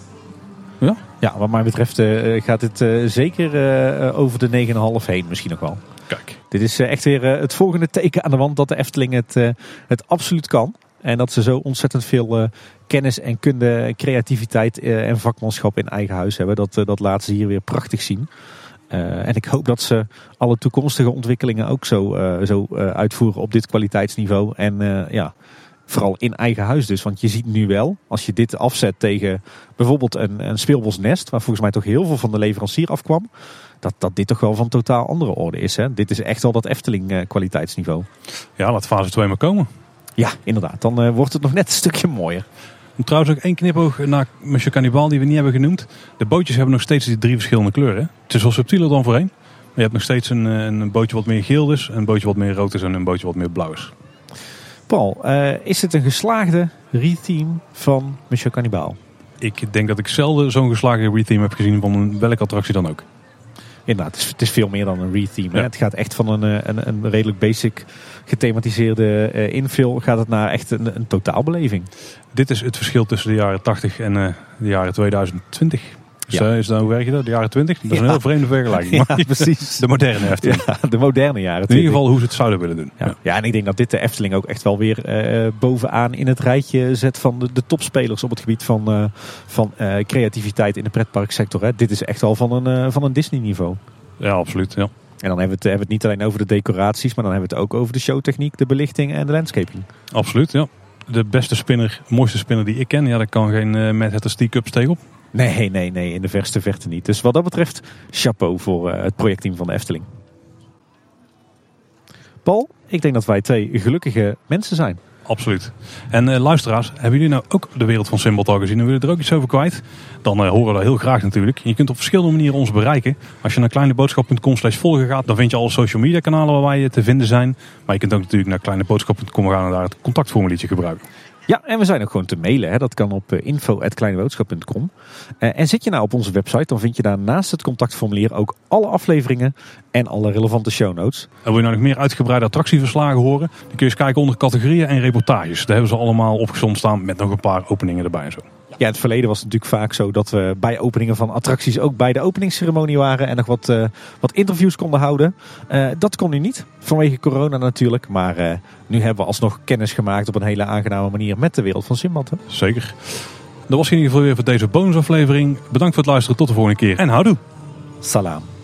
Ja, Ja, wat mij betreft eh, gaat het eh, zeker eh, over de 9,5 heen misschien nog wel. kijk. Dit is eh, echt weer eh, het volgende teken aan de wand dat de Efteling het, eh, het absoluut kan. En dat ze zo ontzettend veel eh, kennis en kunde, creativiteit eh, en vakmanschap in eigen huis hebben. Dat, eh, dat laten ze hier weer prachtig zien. Eh, en ik hoop dat ze alle toekomstige ontwikkelingen ook zo, eh, zo eh, uitvoeren op dit kwaliteitsniveau. En eh, ja, vooral in eigen huis dus. Want je ziet nu wel, als je dit afzet tegen bijvoorbeeld een, een speelbosnest, waar volgens mij toch heel veel van de leverancier afkwam. Dat, dat dit toch wel van totaal andere orde is. Hè? Dit is echt wel dat Efteling eh, kwaliteitsniveau. Ja, laat fase 2 maar komen. Ja, inderdaad. Dan eh, wordt het nog net een stukje mooier. En trouwens ook één knipoog naar Monsieur Cannibal die we niet hebben genoemd. De bootjes hebben nog steeds die drie verschillende kleuren. Het is wel subtieler dan voorheen. Maar je hebt nog steeds een, eh, een bootje wat meer geel is, een bootje wat meer rood is en een bootje wat meer blauw is. Paul, eh, is het een geslaagde retheme van Monsieur Cannibal? Ik denk dat ik zelden zo'n geslaagde retheme heb gezien van welke attractie dan ook. Inderdaad, het is, het is veel meer dan een retheme. Ja. Het gaat echt van een, eh, een, een redelijk basic gethematiseerde eh, infill gaat het naar echt een, een totaalbeleving. Dit is het verschil tussen de jaren 80 en de jaren 2020. Dus, Ja. is dat, hoe werk je dat? De jaren 20? Dat is een heel vreemde vergelijking. Ja, Maar precies. De moderne Efteling. De moderne jaren. In 20. ieder geval hoe ze het zouden willen doen. Ja. En ik denk dat dit de Efteling ook echt wel weer eh, bovenaan in het rijtje zet van de, de topspelers op het gebied van, eh, van eh, creativiteit in de pretparksector. Hè. Dit is echt wel van een, van een Disney niveau. ja, absoluut. Ja. En dan hebben we, het, hebben we het niet alleen over de decoraties, maar dan hebben we het ook over de showtechniek, de belichting en de landscaping. Absoluut, ja. De beste spinner, mooiste spinner die ik ken, ja, daar kan geen uh, Hatter Cups tegenop. Nee, nee, nee, in de verste verte niet. Dus wat dat betreft, chapeau voor eh, het projectteam van de Efteling. Paul, ik denk dat wij twee gelukkige mensen zijn. Absoluut. En uh, luisteraars, hebben jullie nou ook de wereld van Simbad al gezien en willen er ook iets over kwijt? Dan uh, horen we dat heel graag natuurlijk. Je kunt op verschillende manieren ons bereiken. Als je naar kleineboodschap.com slash volgen gaat, dan vind je alle social media kanalen waar wij te vinden zijn. Maar je kunt ook natuurlijk naar kleineboodschap.com gaan en daar het contactformuliertje gebruiken. Ja, en we zijn ook gewoon te mailen. Hè. Dat kan op uh, info.kleineboodschap.com. Uh, en zit je nou op onze website, dan vind je daar naast het contactformulier ook alle afleveringen en alle relevante show notes. En wil je nou nog meer uitgebreide attractieverslagen horen? Dan kun je eens kijken onder categorieën en reportages. Daar hebben ze allemaal opgezond staan met nog een paar openingen erbij en zo. Ja, in het verleden was het natuurlijk vaak zo dat we bij openingen van attracties ook bij de openingsceremonie waren en nog wat, uh, wat interviews konden houden. Uh, dat kon nu niet, vanwege corona natuurlijk. Maar uh, nu hebben we alsnog kennis gemaakt op een hele aangename manier met de wereld van Simbad. Hè? Zeker. Dat was in ieder geval weer voor deze bonusaflevering. Bedankt voor het luisteren, tot de volgende keer en houdoe. Salam.